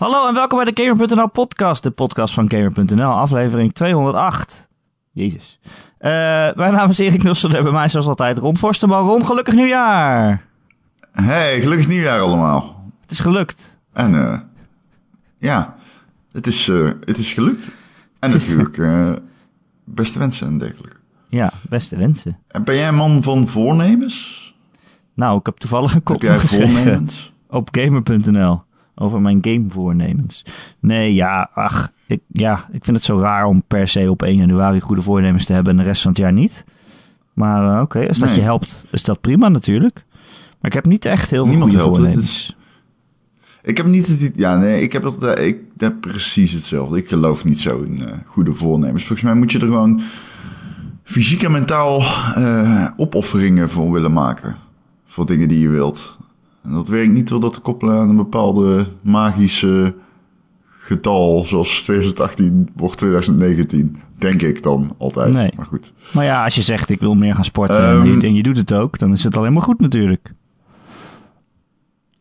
Hallo en welkom bij de Gamer.nl podcast, de podcast van Gamer.nl, aflevering 208. Jezus. Uh, mijn naam is Erik Nussen en bij mij zoals altijd Ron Forsterman. Ron, gelukkig nieuwjaar! Hey, gelukkig nieuwjaar allemaal. Het is gelukt. En uh, ja, het is, uh, het is gelukt. En natuurlijk beste wensen en dergelijke. Ja, beste wensen. En ben jij een man van voornemens? Nou, ik heb toevallig een kop Heb jij voornemens? op gamer.nl over mijn gamevoornemens. Nee, ja, ach, ik, ja, ik vind het zo raar om per se op 1 januari goede voornemens te hebben en de rest van het jaar niet. Maar uh, oké, okay, als dat Nee. je helpt, is dat prima natuurlijk. Maar ik heb niet echt heel veel Niemand goede helpt, het voornemens. Ik heb niet het... Ja, nee, ik heb, dat, eh, ik heb precies hetzelfde. Ik geloof niet zo in eh, goede voornemens. Volgens mij moet je er gewoon fysiek en mentaal eh, opofferingen voor willen maken. Voor dingen die je wilt. En dat werkt niet door dat te koppelen aan een bepaalde magische getal, zoals 2018 wordt 2019. Denk ik dan altijd. Nee. Maar goed. Maar ja, als je zegt ik wil meer gaan sporten en, Ehm. je, en je doet het ook, dan is het alleen maar goed natuurlijk.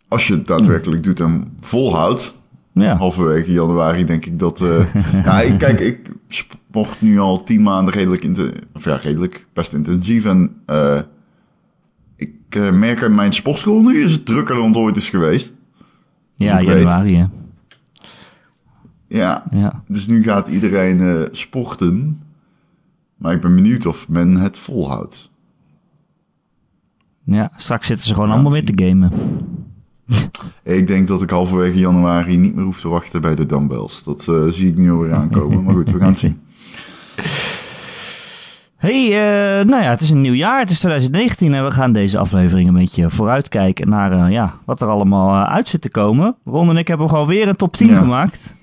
Als je het daadwerkelijk doet en volhoudt, Ja, halverwege januari denk ik dat... eh, ja, ik, kijk, ik sport nu al tien maanden redelijk, of ja, redelijk best intensief. En eh, ik eh, merk in mijn sportschool nu is het drukker dan het ooit is geweest. ja januari hè. Ja, Ja. dus nu gaat iedereen eh, sporten. Maar ik ben benieuwd of men het volhoudt. ja, straks zitten ze gewoon Ja, allemaal weer te gamen. Ik denk dat ik halverwege januari niet meer hoef te wachten bij de dumbbells. Dat eh, zie ik nu alweer aankomen. Maar goed, we gaan het zien. Hey, eh, nou ja, het is een nieuw jaar. Het is 2019 en we gaan deze aflevering een beetje vooruitkijken naar eh, ja, wat er allemaal eh, uit zit te komen. Ron en ik hebben gewoon weer een top 10 Ja. gemaakt.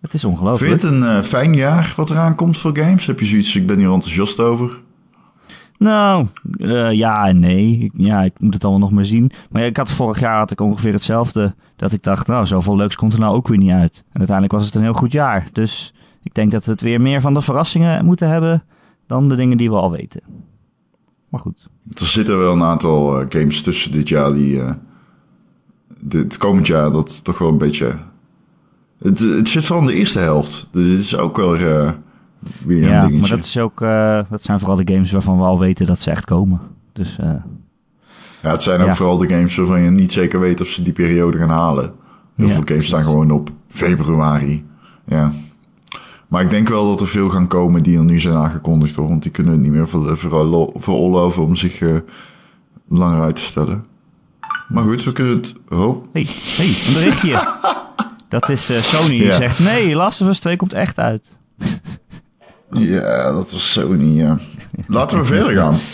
Het is Vind ongelooflijk. je het een fijn jaar wat eraan komt voor games? Heb je zoiets, ik ben hier enthousiast over. Nou, ja en nee. Ja, ik moet het allemaal nog maar zien. Maar ja, ik had vorig jaar had ik ongeveer hetzelfde. Dat ik dacht, nou, zoveel leuks komt er nou ook weer niet uit. En uiteindelijk was het een heel goed jaar. Dus ik denk dat we het weer meer van de verrassingen moeten hebben dan de dingen die we al weten. Maar goed. Er zitten wel een aantal eh, games tussen dit jaar die... eh dit komend jaar dat toch wel een beetje... Het, het zit vooral in de eerste helft. Dus het is ook wel eh, weer een Ja, dingetje. maar dat, is ook, dat zijn vooral de games waarvan we al weten dat ze echt komen. Dus Ja, het zijn ook Ja. vooral de games waarvan je niet zeker weet of ze die periode gaan halen. Heel Ja, veel games staan gewoon op februari. Ja. Maar ik denk wel dat er veel gaan komen die er nu zijn aangekondigd. Hoor, want die kunnen het niet meer ver- ver- veroorloven om zich eh, langer uit te stellen. Maar goed, we kunnen het hoop. hey, hey, een berichtje. dat is eh, Sony die Ja. zegt, nee, Last of Us 2 komt echt uit. Ja, dat was Sony, ja. Laten we verder gaan.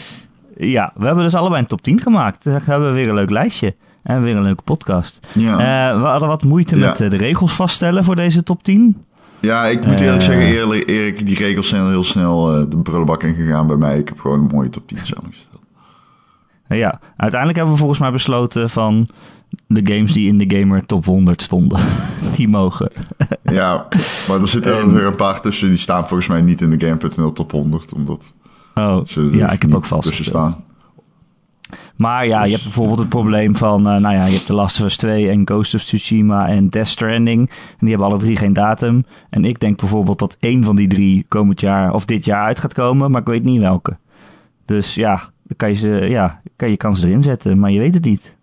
Ja, we hebben dus allebei een top 10 gemaakt. Dan hebben we weer een leuk lijstje. En weer een leuke podcast. Ja, Eh, we hadden wat moeite Ja. met de regels vaststellen voor deze top 10. Ja ik moet eerlijk eh. zeggen, eerlijk, Erik, die regels zijn heel snel eh, de prullenbak ingegaan bij mij. Ik heb gewoon een mooie top 10 samengesteld. Ja, uiteindelijk hebben we volgens mij besloten van de games die in de Gamer top 100 stonden. die mogen. Ja, maar er zitten Ehm. er een paar tussen die staan volgens mij niet in de Game.nl top 100, omdat Oh, ze er ja, ik heb ook vast. tussen staan. Maar ja, je hebt bijvoorbeeld het probleem van, eh, nou ja, je hebt The Last of Us 2 en Ghost of Tsushima en Death Stranding. En die hebben alle drie geen datum. En ik denk bijvoorbeeld dat één van die drie komend jaar of dit jaar uit gaat komen, maar ik weet niet welke. Dus ja, dan kan je, ze, ja, kan je kans erin zetten, maar je weet het niet.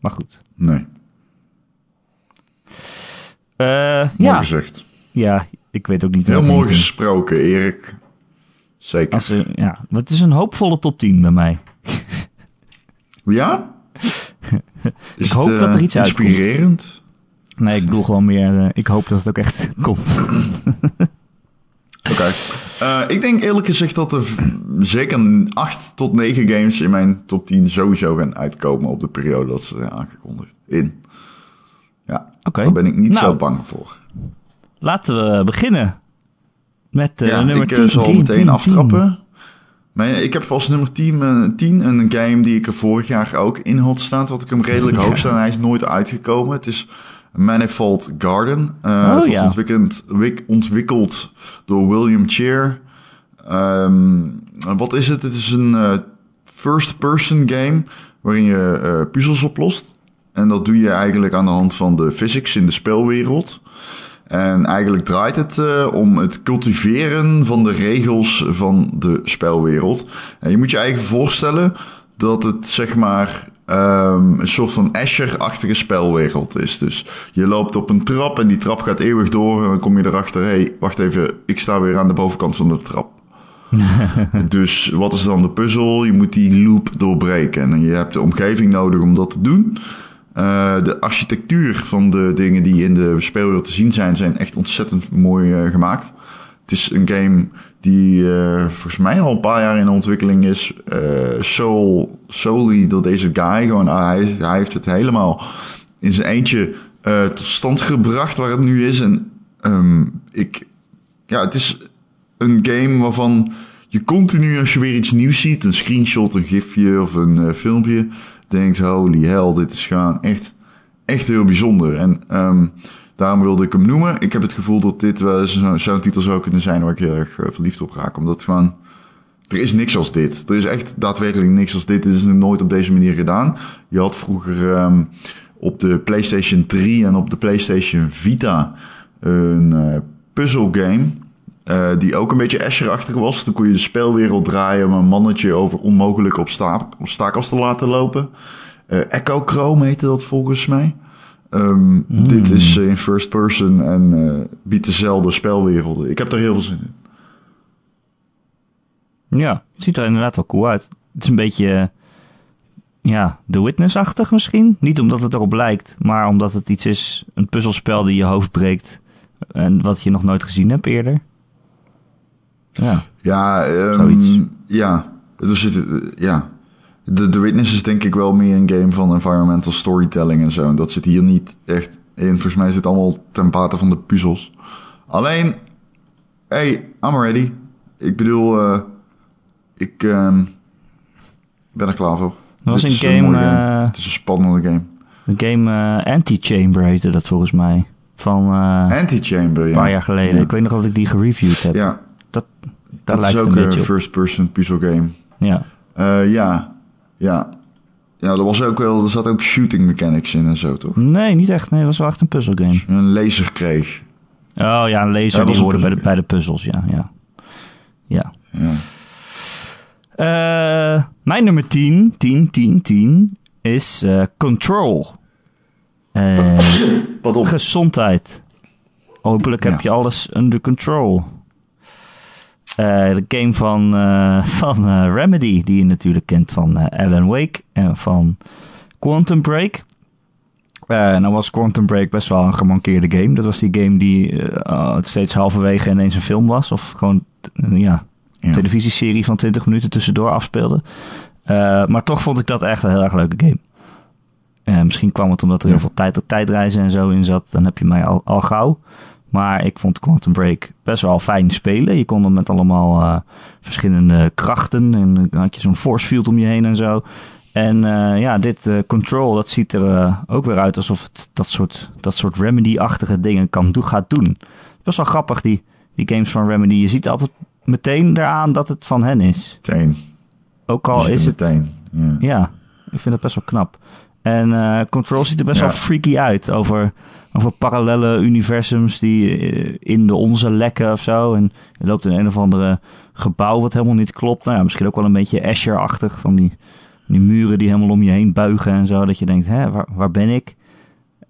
Maar goed. Nee, Eh, mooi ja, gezegd. ja, ik weet ook niet. Heel mooi gesproken, Erik. Zeker. Als, ze- ja, het is een hoopvolle top 10 bij mij. Ja? Is Ik hoop het, dat er eh, iets uitkomt. Inspirerend? Nee, ik bedoel gewoon meer, eh, ik hoop dat het ook echt komt. Oké. Eh, ik denk eerlijk gezegd dat er zeker 8 tot 9 games in mijn top 10 sowieso gaan uitkomen op de periode dat ze zijn aangekondigd. In. Ja, Oké. daar ben ik niet Nou, zo bang voor. Laten we beginnen met ja, nummer ik 10. eh, zal 10, meteen 10, aftrappen. Maar ik heb als nummer 10, eh, 10 een game die ik er vorig jaar ook in had staan. Wat ik hem redelijk hoog staan. Hij is nooit uitgekomen. Het is Manifold Garden. Eh Oh, het ja. ontwikkeld, wik- ontwikkeld door William Cheer. Ehm, wat is het? Het is een eh, first-person game waarin je puzzels oplost. En dat doe je eigenlijk aan de hand van de physics in de spelwereld. En eigenlijk draait het uh, om het cultiveren van de regels van de spelwereld. En je moet je eigen voorstellen dat het zeg maar um, een soort van Asher-achtige spelwereld is. Dus je loopt op een trap en die trap gaat eeuwig door. En dan kom je erachter, hé, hey, wacht even, ik sta weer aan de bovenkant van de trap. dus wat is dan de puzzel? Je moet die loop doorbreken. En je hebt de omgeving nodig om dat te doen. Uh, de architectuur van de dingen die in de speelwereld te zien zijn, zijn echt ontzettend mooi uh, gemaakt. Het is een game die uh, volgens mij al een paar jaar in ontwikkeling is. soul, door deze guy. Gewoon, ah, hij, hij heeft het helemaal in zijn eentje tot stand gebracht waar het nu is. En um, ik, ja, het is een game waarvan je continu als je weer iets nieuws ziet, een screenshot, een gifje of een filmpje, denkt, holy hell, dit is gewoon echt, echt heel bijzonder. En um, daarom wilde ik hem noemen. Ik heb het gevoel dat dit wel zo'n titel zou kunnen zijn waar ik heel erg uh, verliefd op raak. Omdat gewoon, er is niks als dit. Er is echt daadwerkelijk niks als dit. Dit is nooit op deze manier gedaan. Je had vroeger um, op de PlayStation 3 en op de PlayStation Vita een uh, puzzle game. Uh, die ook een beetje Asher-achtig was. Dan kon je de spelwereld draaien om een mannetje over onmogelijke obstakels te laten lopen. Uh, Echo Chrome heette dat volgens mij. Um, mm. Dit is in first person en uh, biedt dezelfde spelwerelden. Ik heb er heel veel zin in. Ja, het ziet er inderdaad wel cool uit. Het is een beetje, ja, The Witness-achtig misschien. Niet omdat het erop lijkt, maar omdat het iets is, een puzzelspel die je hoofd breekt. En wat je nog nooit gezien hebt eerder. Ja, ja, um, ja. Dus het, ja. De, The Witness is denk ik wel meer een game van environmental storytelling en zo. En dat zit hier niet echt in. Volgens mij zit het allemaal ten bate van de puzzels. Alleen, hey, I'm ready. Ik bedoel, uh, ik um, ben er klaar voor. Dat was een game, een game. Uh, het is een spannende game. Een game uh, Anti-Chamber heette dat volgens mij. Van Anti-Chamber, ja. Een paar jaar geleden. Ja. Ik weet nog dat ik die gereviewd heb. Ja, dat, dat lijkt is ook een first-person puzzel game. Ja. Uh, ja, ja. Ja, er, was ook wel, er zat ook shooting mechanics in en zo, toch? Nee, niet echt. Nee, dat was wel echt een puzzelgame. Je een laser kreeg. Oh ja, een laser Ja, dat die hoorde bij de, bij de puzzels, ja. ja. ja. Ja. Eh, mijn nummer 10, 10, 10, 10 is eh, Control. Eh, op. gezondheid. Hopelijk heb Ja. je alles under control. Eh, de game van, eh, van eh, Remedy, die je natuurlijk kent van Alan Wake en van Quantum Break. Eh nou was Quantum Break best wel een gemankeerde game. Dat was die game die eh, steeds halverwege ineens een film was. Of gewoon, ja, Ja. televisieserie van 20 minuten tussendoor afspeelde. Maar toch vond ik dat echt een heel erg leuke game. Misschien kwam het omdat er heel veel tijd, tijdreizen en zo in zat. Dan heb je mij al, al gauw. Maar ik vond Quantum Break best wel fijn spelen. Je kon er met allemaal eh, verschillende krachten. En dan had je zo'n force field om je heen en zo. En eh, ja, dit eh, Control, dat ziet er ook weer uit alsof het dat soort, dat soort Remedy-achtige dingen kan doen, gaat doen. Best wel grappig, die, die games van Remedy. Je ziet altijd meteen eraan dat het van hen is. Meteen. Ook al is het... meteen. Ja. Ja, ik vind het best wel knap. En Control ziet er best Ja. wel freaky uit. Over, over parallele universums die eh, in de onze lekken of zo. En je loopt in een of andere gebouw wat helemaal niet klopt. Nou ja, misschien ook wel een beetje Asher-achtig. Van die, die muren die helemaal om je heen buigen en zo. Dat je denkt, hè, waar, waar ben ik?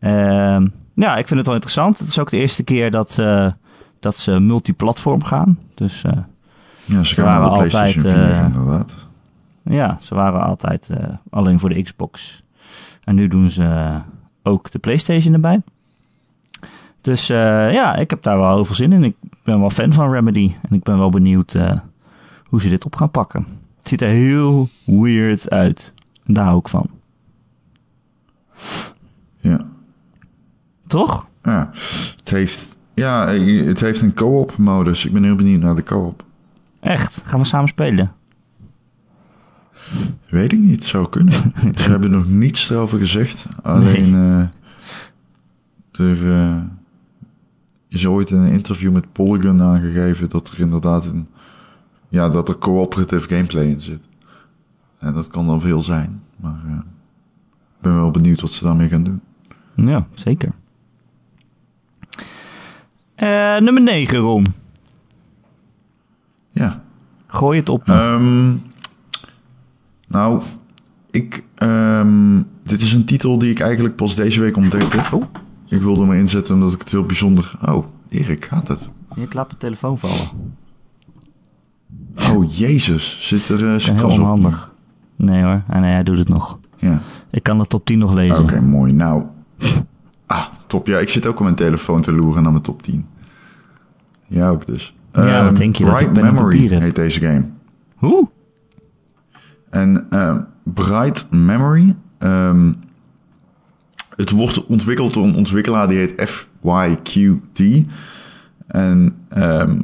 Ehm, ja, ik vind het wel interessant. Het is ook de eerste keer dat, eh, dat ze multiplatform gaan. Dus eh, Ja, ze gaan waren naar de altijd, PlayStation 4, inderdaad. ja, ze waren altijd alleen voor de Xbox. En nu doen ze ook de PlayStation erbij. Dus eh, ja, ik heb daar wel heel veel zin in. Ik ben wel fan van Remedy. En ik ben wel benieuwd eh, hoe ze dit op gaan pakken. Het ziet er heel weird uit. En daar hou ik van. Ja. Toch? ja. Het heeft... Ja, het heeft een co-op modus. Ik ben heel benieuwd naar de co-op. Echt? Gaan we samen spelen? Weet ik niet, zou kunnen. Ze hebben nog niets erover gezegd. Alleen eh, er is ooit in een interview met Polygon aangegeven dat er inderdaad een ja, dat er cooperative gameplay in zit. En dat kan dan veel zijn, maar eh, ben wel benieuwd wat ze daarmee gaan doen. Ja, zeker. Eh, nummer 9, Ron. Ja. Gooi het op. Ehm, nou, ik, ehm, dit is een titel die ik eigenlijk pas deze week ontdekte. Oh. Ik wilde hem inzetten omdat ik het heel bijzonder... Oh, Erik, gaat het? Ik laat mijn telefoon vallen. Oh, jezus. Zit er uh, heel kras op? onhandig. Nee hoor, ah, nee, hij doet het nog. Ja. Ik kan de top 10 nog lezen. Oké, mooi. Nou, ah, top. Ja, ik zit ook op mijn telefoon te loeren naar mijn top 10. Ja, ook dus. Ja, Ehm, wat denk je Bright Memory heet deze game. Hoe? En ehm, Bright Memory, ehm, het wordt ontwikkeld door een ontwikkelaar die heet FYQT. En ehm,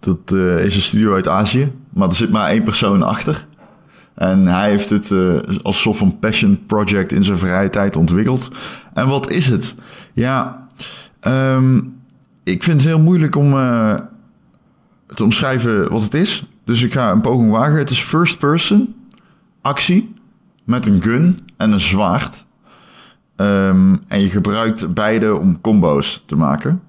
dat eh, is een studio uit Azië, maar er zit maar één persoon achter. En hij heeft het eh, als soort van passion project in zijn vrije tijd ontwikkeld. En wat is het? Ja, ehm, ik vind het heel moeilijk om eh, te omschrijven wat het is. Dus ik ga een poging wagen. Het is first person actie met een gun en een zwaard. Ehm, en je gebruikt beide om combo's te maken.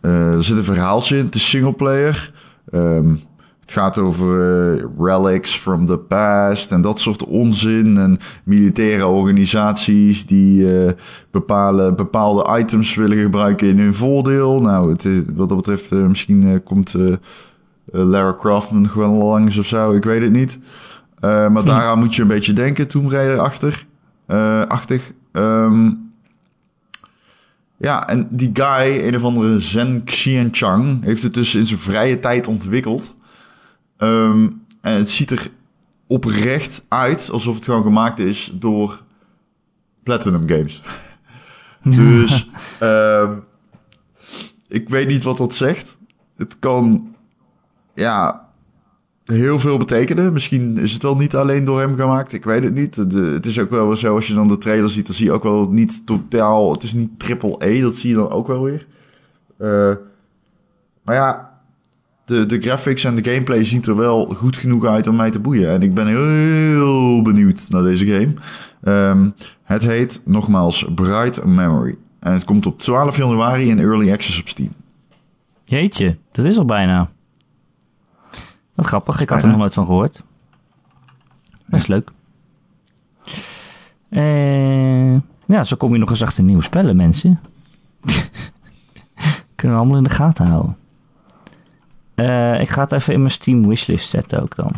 Eh, er zit een verhaaltje in. Het is singleplayer. Ehm het gaat over eh, relics from the past en dat soort onzin. En militaire organisaties die eh, bepalen, bepaalde items willen gebruiken in hun voordeel. Nou, het is, wat dat betreft, misschien komt Lara Croft nog wel langs of zo. Ik weet het niet. Maar daaraan moet je een beetje denken, Tomb Raider achter, eh, achtig. Ehm, ja, en die guy, een of andere Zen Xianchang, heeft het dus in zijn vrije tijd ontwikkeld. Ehm, en het ziet er oprecht uit alsof het gewoon gemaakt is door Platinum Games. dus ehm, ik weet niet wat dat zegt. Het kan ja, heel veel betekenen. Misschien is het wel niet alleen door hem gemaakt. Ik weet het niet. Het is ook wel zo, als je dan de trailer ziet, dan zie je ook wel niet totaal... Het is niet triple E, dat zie je dan ook wel weer. Eh, maar ja, de, de graphics en de gameplay ziet er wel goed genoeg uit om mij te boeien. En ik ben heel benieuwd naar deze game. Ehm, het heet nogmaals Bright Memory. En het komt op 12 januari in Early Access op Steam. Jeetje, dat is al bijna. Wat grappig, ik had er nog nooit van gehoord. Best leuk. Eh, ja, zo kom je nog eens achter nieuwe spellen, mensen. Kunnen we allemaal in de gaten houden. Eh, ik ga het even in mijn Steam wishlist zetten ook dan.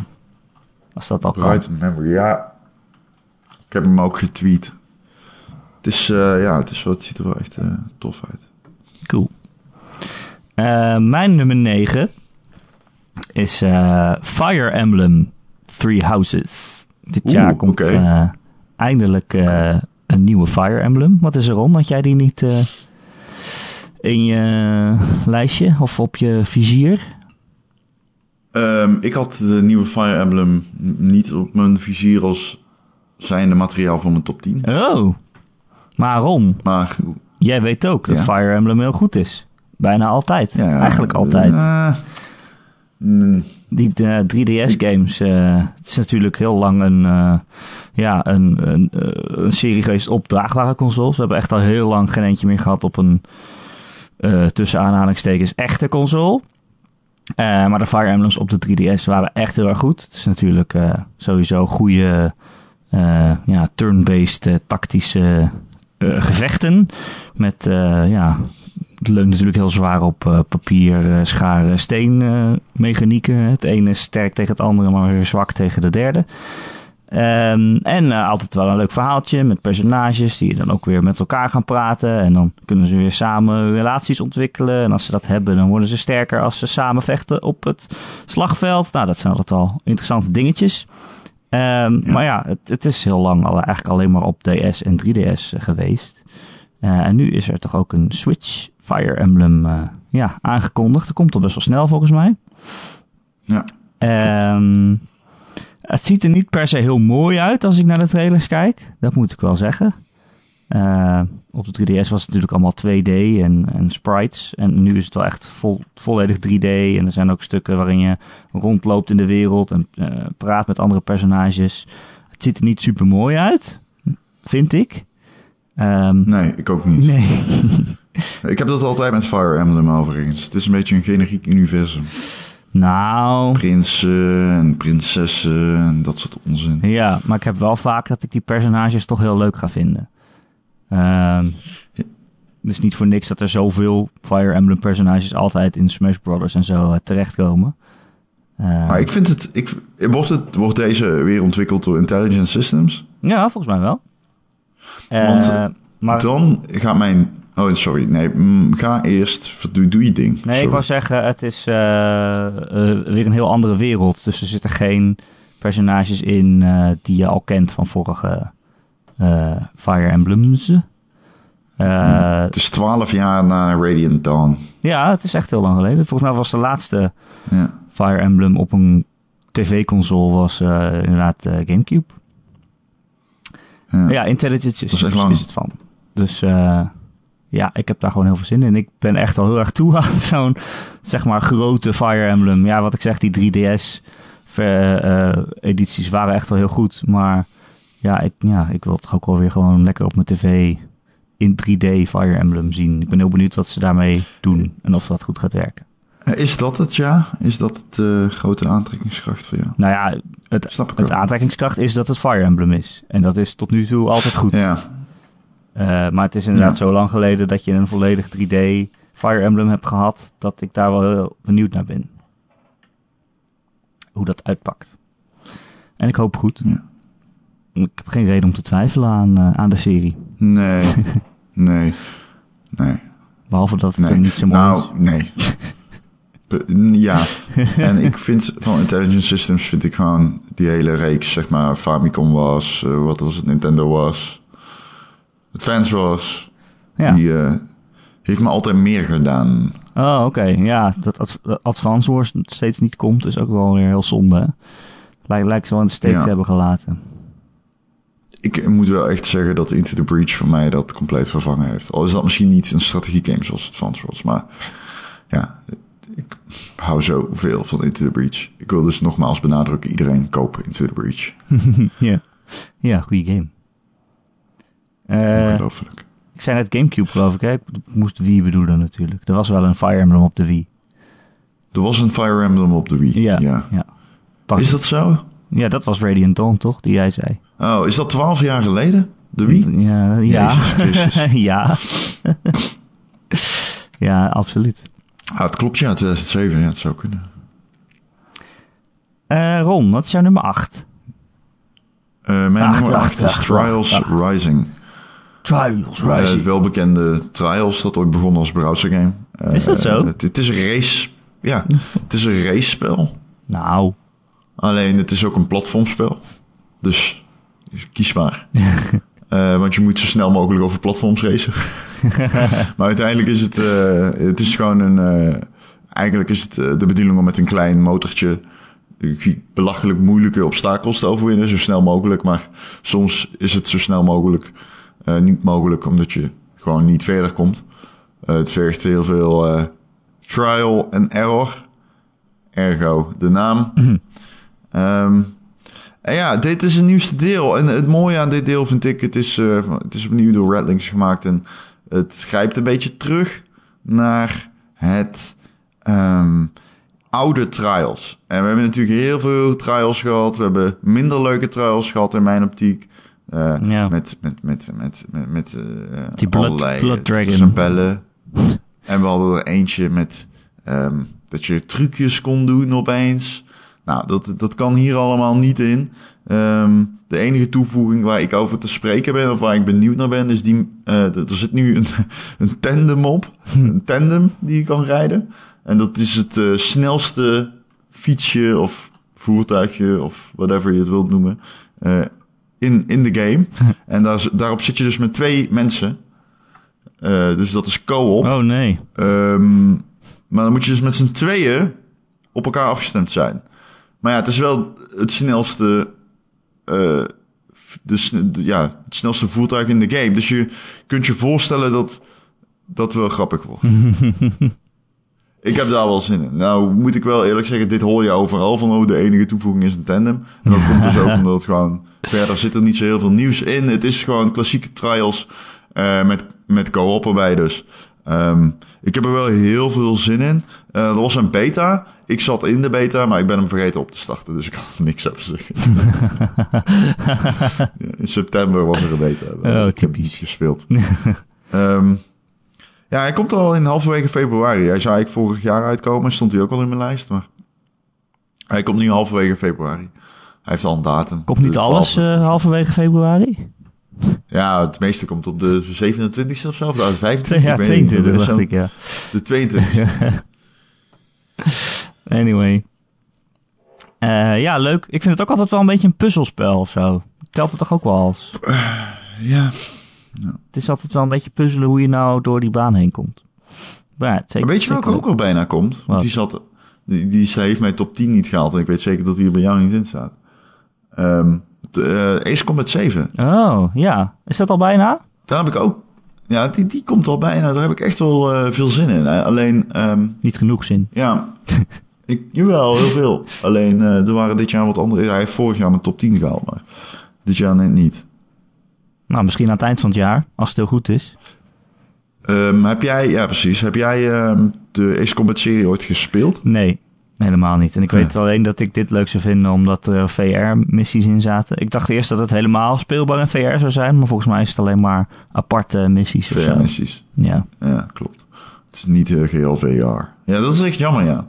Als dat al kan. Memory, ja. Ik heb hem ook getweet. Het is, eh, ja, het, is wel, het ziet er wel echt tof uit. Cool. Mijn nummer 9 is eh, Fire Emblem Three Houses. Dit Oeh, jaar komt eh, eindelijk eh, een nieuwe Fire Emblem. Wat is er om? Had jij die niet in je lijstje of op je vizier? Ehm, ik had de nieuwe Fire Emblem niet op mijn vizier als zijnde materiaal voor mijn top 10. Oh, maar Ron, Maar jij weet ook dat Ja. Fire Emblem heel goed is. Bijna altijd. ja, Eigenlijk altijd. Mm, Die eh, 3DS-games, eh, het is natuurlijk heel lang een, eh, ja, een, een, eh, een serie geweest op draagbare consoles. We hebben echt al heel lang geen eentje meer gehad op een, eh, tussen aanhalingstekens, echte console. Eh, maar de Fire Emblems op de 3DS waren echt heel erg goed. Het is natuurlijk eh, sowieso goede eh, ja, turn-based eh, tactische eh, gevechten. Met, eh, ja, het leunt natuurlijk heel zwaar op eh, papier, eh, schaar, steen eh, mechanieken. Het ene is sterk tegen het andere, maar weer zwak tegen de derde. Ehm, en altijd wel een leuk verhaaltje met personages die dan ook weer met elkaar gaan praten. En dan kunnen ze weer samen relaties ontwikkelen. En als ze dat hebben, dan worden ze sterker als ze samen vechten op het slagveld. Nou, dat zijn altijd wel interessante dingetjes. Ehm, Maar ja, het, het is heel lang al, eigenlijk alleen maar op DS en 3DS geweest. En nu is er toch ook een Switch Fire Emblem eh, ja, aangekondigd. Dat komt al best wel snel volgens mij. ja. Ehm, het ziet er niet per se heel mooi uit als ik naar de trailers kijk. Dat moet ik wel zeggen. Eh, op de 3DS was het natuurlijk allemaal 2D en, en sprites. En nu is het wel echt vol, volledig 3D. En er zijn ook stukken waarin je rondloopt in de wereld en eh, praat met andere personages. Het ziet er niet super mooi uit. vind ik. Ehm, Nee, ik ook niet. nee. Ik heb dat altijd met Fire Emblem overigens. Het is een beetje een generiek universum. nou, Prinsen en prinsessen en dat soort onzin. ja, maar ik heb wel vaak dat ik die personages toch heel leuk ga vinden. Ehm het is niet voor niks dat er zoveel Fire Emblem personages altijd in Smash Brothers en zo eh, terechtkomen. Eh, Maar ik vind het, ik, wordt, het... wordt deze weer ontwikkeld door Intelligent Systems? Ja, volgens mij wel. Eh, Want maar Dan gaat mijn... Oh, sorry. Nee, mm, ga eerst. Doe, doe je ding. Nee, ik wou zeggen, het is eh, eh, weer een heel andere wereld. Dus er zitten geen personages in eh, die je al kent van vorige Fire Emblems. Eh, Het is twaalf jaar na Radiant Dawn. Ja, het is echt heel lang geleden. Volgens mij was de laatste Ja. Fire Emblem op een tv-console was inderdaad Gamecube. Ja. Ja, Intelligent is is het van. Dus ja, ik heb daar gewoon heel veel zin in. Ik ben echt al heel erg toe aan zo'n, zeg maar, grote Fire Emblem. Ja, wat ik zeg, die 3DS-edities waren echt wel heel goed. Maar ja ik, ja, ik wil het ook wel weer gewoon lekker op mijn tv in 3D Fire Emblem zien. Ik ben heel benieuwd wat ze daarmee doen en of dat goed gaat werken. Eh, Is dat het, ja? Is dat het eh, grote aantrekkingskracht voor jou? Nou ja, het, Snap ik het aantrekkingskracht is dat het Fire Emblem is. En dat is tot nu toe altijd goed. Ja. Eh, maar het is inderdaad Ja. zo lang geleden dat je een volledig 3D Fire Emblem hebt gehad, dat ik daar wel heel benieuwd naar ben. Hoe dat uitpakt. En ik hoop goed. Ja. Ik heb geen reden om te twijfelen aan, eh, aan de serie. Nee. nee. Nee. Behalve dat het Nee. niet zo mooi is. nou, nee. Ja, en ik vind van Intelligent Systems vind ik gewoon die hele reeks, zeg maar, Famicom was, eh, wat was het, Nintendo was, Advance was, Ja. die eh, heeft me altijd meer gedaan. Oh, oké. Ja, dat Ad- dat Advance Wars steeds niet komt, is ook wel weer heel zonde. hè? Lijkt, lijkt ze wel in de steek Ja. te hebben gelaten. Ik moet wel echt zeggen dat Into the Breach voor mij dat compleet vervangen heeft. Al is dat misschien niet een strategiegame zoals Advance was, maar ja, ik hou zoveel van Into the Breach. Ik wil dus nogmaals benadrukken, iedereen kopen Into the Breach. ja. Ja, goede game. Eh, Ongelooflijk. ik zei net Gamecube, geloof ik. Hè? Ik moest Wii bedoelen natuurlijk. Er was wel een Fire Emblem op de Wii. Er was een Fire Emblem op de Wii. Ja. ja. Is dat zo? Ja, dat was Radiant Dawn, toch? Die jij zei. Oh, is dat twaalf jaar geleden? De Wii? Ja, ja. Ja. ja, absoluut. Ah, het klopt, ja, 2007. Ja, het zou kunnen. Eh, Ron, wat is jouw nummer 8? Eh, mijn Acht, nummer acht, 8 is Trials acht, acht. Rising. Trials Eh, het welbekende Trials, dat ooit begon als browsergame. Eh, Is dat zo? Het, het is een race... Ja, het is een racespel. Nou, Alleen het is ook een platformspel. Dus kies maar. Eh, want je moet zo snel mogelijk over platforms racen. maar uiteindelijk is het, het is gewoon een. eigenlijk is het de bedoeling om met een klein motortje belachelijk moeilijke obstakels te overwinnen, zo snel mogelijk. Maar soms is het zo snel mogelijk eh, niet mogelijk, omdat je gewoon niet verder komt. Eh, het vergt heel veel eh, trial en error. Ergo, de naam. Ehm, en ja, dit is het nieuwste deel. En het mooie aan dit deel vind ik, het is, het is opnieuw door Redlings gemaakt. En het grijpt een beetje terug naar het ehm, oude trials. En we hebben natuurlijk heel veel trials gehad. We hebben minder leuke trials gehad in mijn optiek. Eh, Ja. Met, met, met, met, met, met eh, Die Blood- allerlei Blood Dragon. tussenbellen. en we hadden er eentje met ehm, dat je trucjes kon doen opeens. Nou, dat, dat kan hier allemaal niet in. Ehm, de enige toevoeging waar ik over te spreken ben, of waar ik benieuwd naar ben, is die. eh, er zit nu een, een tandem op. Een tandem die je kan rijden. En dat is het snelste fietsje of voertuigje of whatever je het wilt noemen. In, in de game. en daar, daarop zit je dus met twee mensen. Eh, dus dat is co-op. oh nee. Ehm, maar dan moet je dus met z'n tweeën op elkaar afgestemd zijn. Maar ja, het is wel het snelste, de, sne- de- ja, het snelste voertuig in de game. Dus je kunt je voorstellen dat dat wel grappig wordt. Ik heb daar wel zin in. Nou, moet ik wel eerlijk zeggen, dit hoor je overal van, oh, de enige toevoeging is een tandem. En dat komt dus ook omdat het gewoon, verder zit er niet zo heel veel nieuws in. Het is gewoon klassieke trials uh, met, met co-op erbij dus. Um, ik heb er wel heel veel zin in. Uh, er was een beta. Ik zat in de beta, maar ik ben hem vergeten op te starten. Dus ik kan niks over zeggen. in september was er een beta. Oh, ik heb niet gespeeld. um, ja, hij komt al in halverwege februari. Hij zou ik vorig jaar uitkomen. Stond hij ook al in mijn lijst. Maar hij komt nu halverwege februari. Hij heeft al een datum. Komt niet alles uh, halverwege februari? Ja, het meeste komt op de 27e of zo, of de 25e. Ja, 22 dacht ik, ja. De 22e. anyway. Uh, ja, leuk. Ik vind het ook altijd wel een beetje een puzzelspel of zo. Telt het toch ook wel als? Uh, ja. Ja. Het is altijd wel een beetje puzzelen hoe je nou door die baan heen komt. Maar, zeker, weet je welke ook al bijna komt? Want die, zat, die, die, heeft mijn top 10 niet gehaald. En ik weet zeker dat die er bij jou niet in staat. Um, uh, Ace Combat 7. Oh, ja. Is dat al bijna? Daar heb ik ook... Ja, die, die komt al bijna. Daar heb ik echt wel uh, veel zin in. Alleen... Um, Niet genoeg zin. Ja. ik, jawel, heel veel. Alleen, uh, er waren dit jaar wat andere... Hij heeft vorig jaar mijn top 10 gehaald, maar dit jaar net niet. Nou, misschien aan het eind van het jaar, als het heel goed is. Um, heb jij... Ja, precies. Heb jij um, de Ace Combat serie ooit gespeeld? Nee. Helemaal niet. En ik weet alleen dat ik dit leuk zou vinden omdat er VR-missies in zaten. Ik dacht eerst dat het helemaal speelbaar in VR zou zijn, maar volgens mij is het alleen maar aparte missies. VR-missies. Ja. ja, klopt. Het is niet uh, geheel VR. Ja, dat is echt jammer, ja.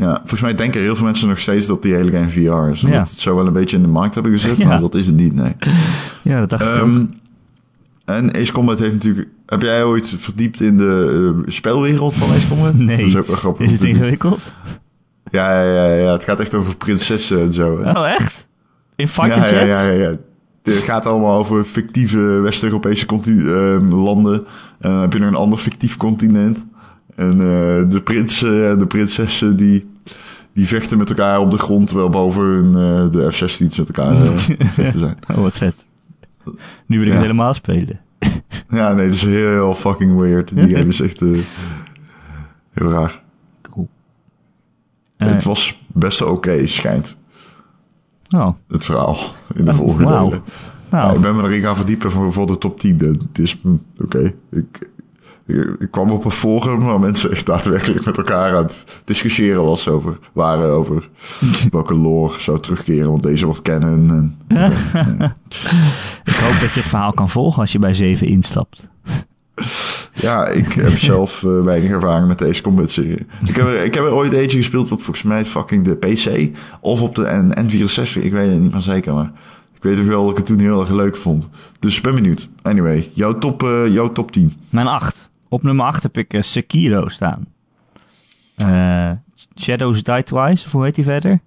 Ja, volgens mij denken heel veel mensen nog steeds dat die hele game VR is. Omdat ja. het zo wel een beetje in de markt hebben gezet, ja. maar dat is het niet, nee. Ja, dat dacht um, ik ook. En Ace Combat heeft natuurlijk... Heb jij ooit verdiept in de uh, spelwereld van Ace Combat? Nee. Dat is ook wel grappig. Is het ingewikkeld? Ja, ja, ja, ja, het gaat echt over prinsessen en zo. Oh, echt? In fighter ja, ja, ja, ja, Het gaat allemaal over fictieve West-Europese uh, landen. En dan heb je nog een ander fictief continent. En uh, de prinsen en de prinsessen die, die vechten met elkaar op de grond... terwijl boven hun, uh, de F-16's met elkaar vechten zijn. Oh, wat vet. Nu wil ik het helemaal spelen. ja, nee, het is heel fucking weird. Die game is echt heel raar. het was best oké, okay, schijnt. Oh. Het verhaal in de oh, volgende wow. delen. Nou. Ja, ik ben me erin gaan verdiepen voor, voor de top 10. Het is oké. Okay. Ik, ik, kwam op een forum waar mensen echt daadwerkelijk met elkaar aan het discussiëren was over, waren over welke lore zou terugkeren, want deze wordt kennen. En, ik hoop dat je het verhaal kan volgen als je bij 7 instapt. Ja, ik heb zelf uh, weinig ervaring met deze combat serie. Ik heb, er, ik heb er ooit eentje gespeeld op volgens mij fucking de PC of op de N N64. Ik weet het niet meer zeker, maar ik weet wel dat ik het toen heel erg leuk vond. Dus ik ben benieuwd. Anyway, jouw top, uh, jouw top 10. Mijn 8. Op nummer 8 heb ik uh, Sekiro staan. Uh, Shadows Die Twice, of hoe heet hij verder?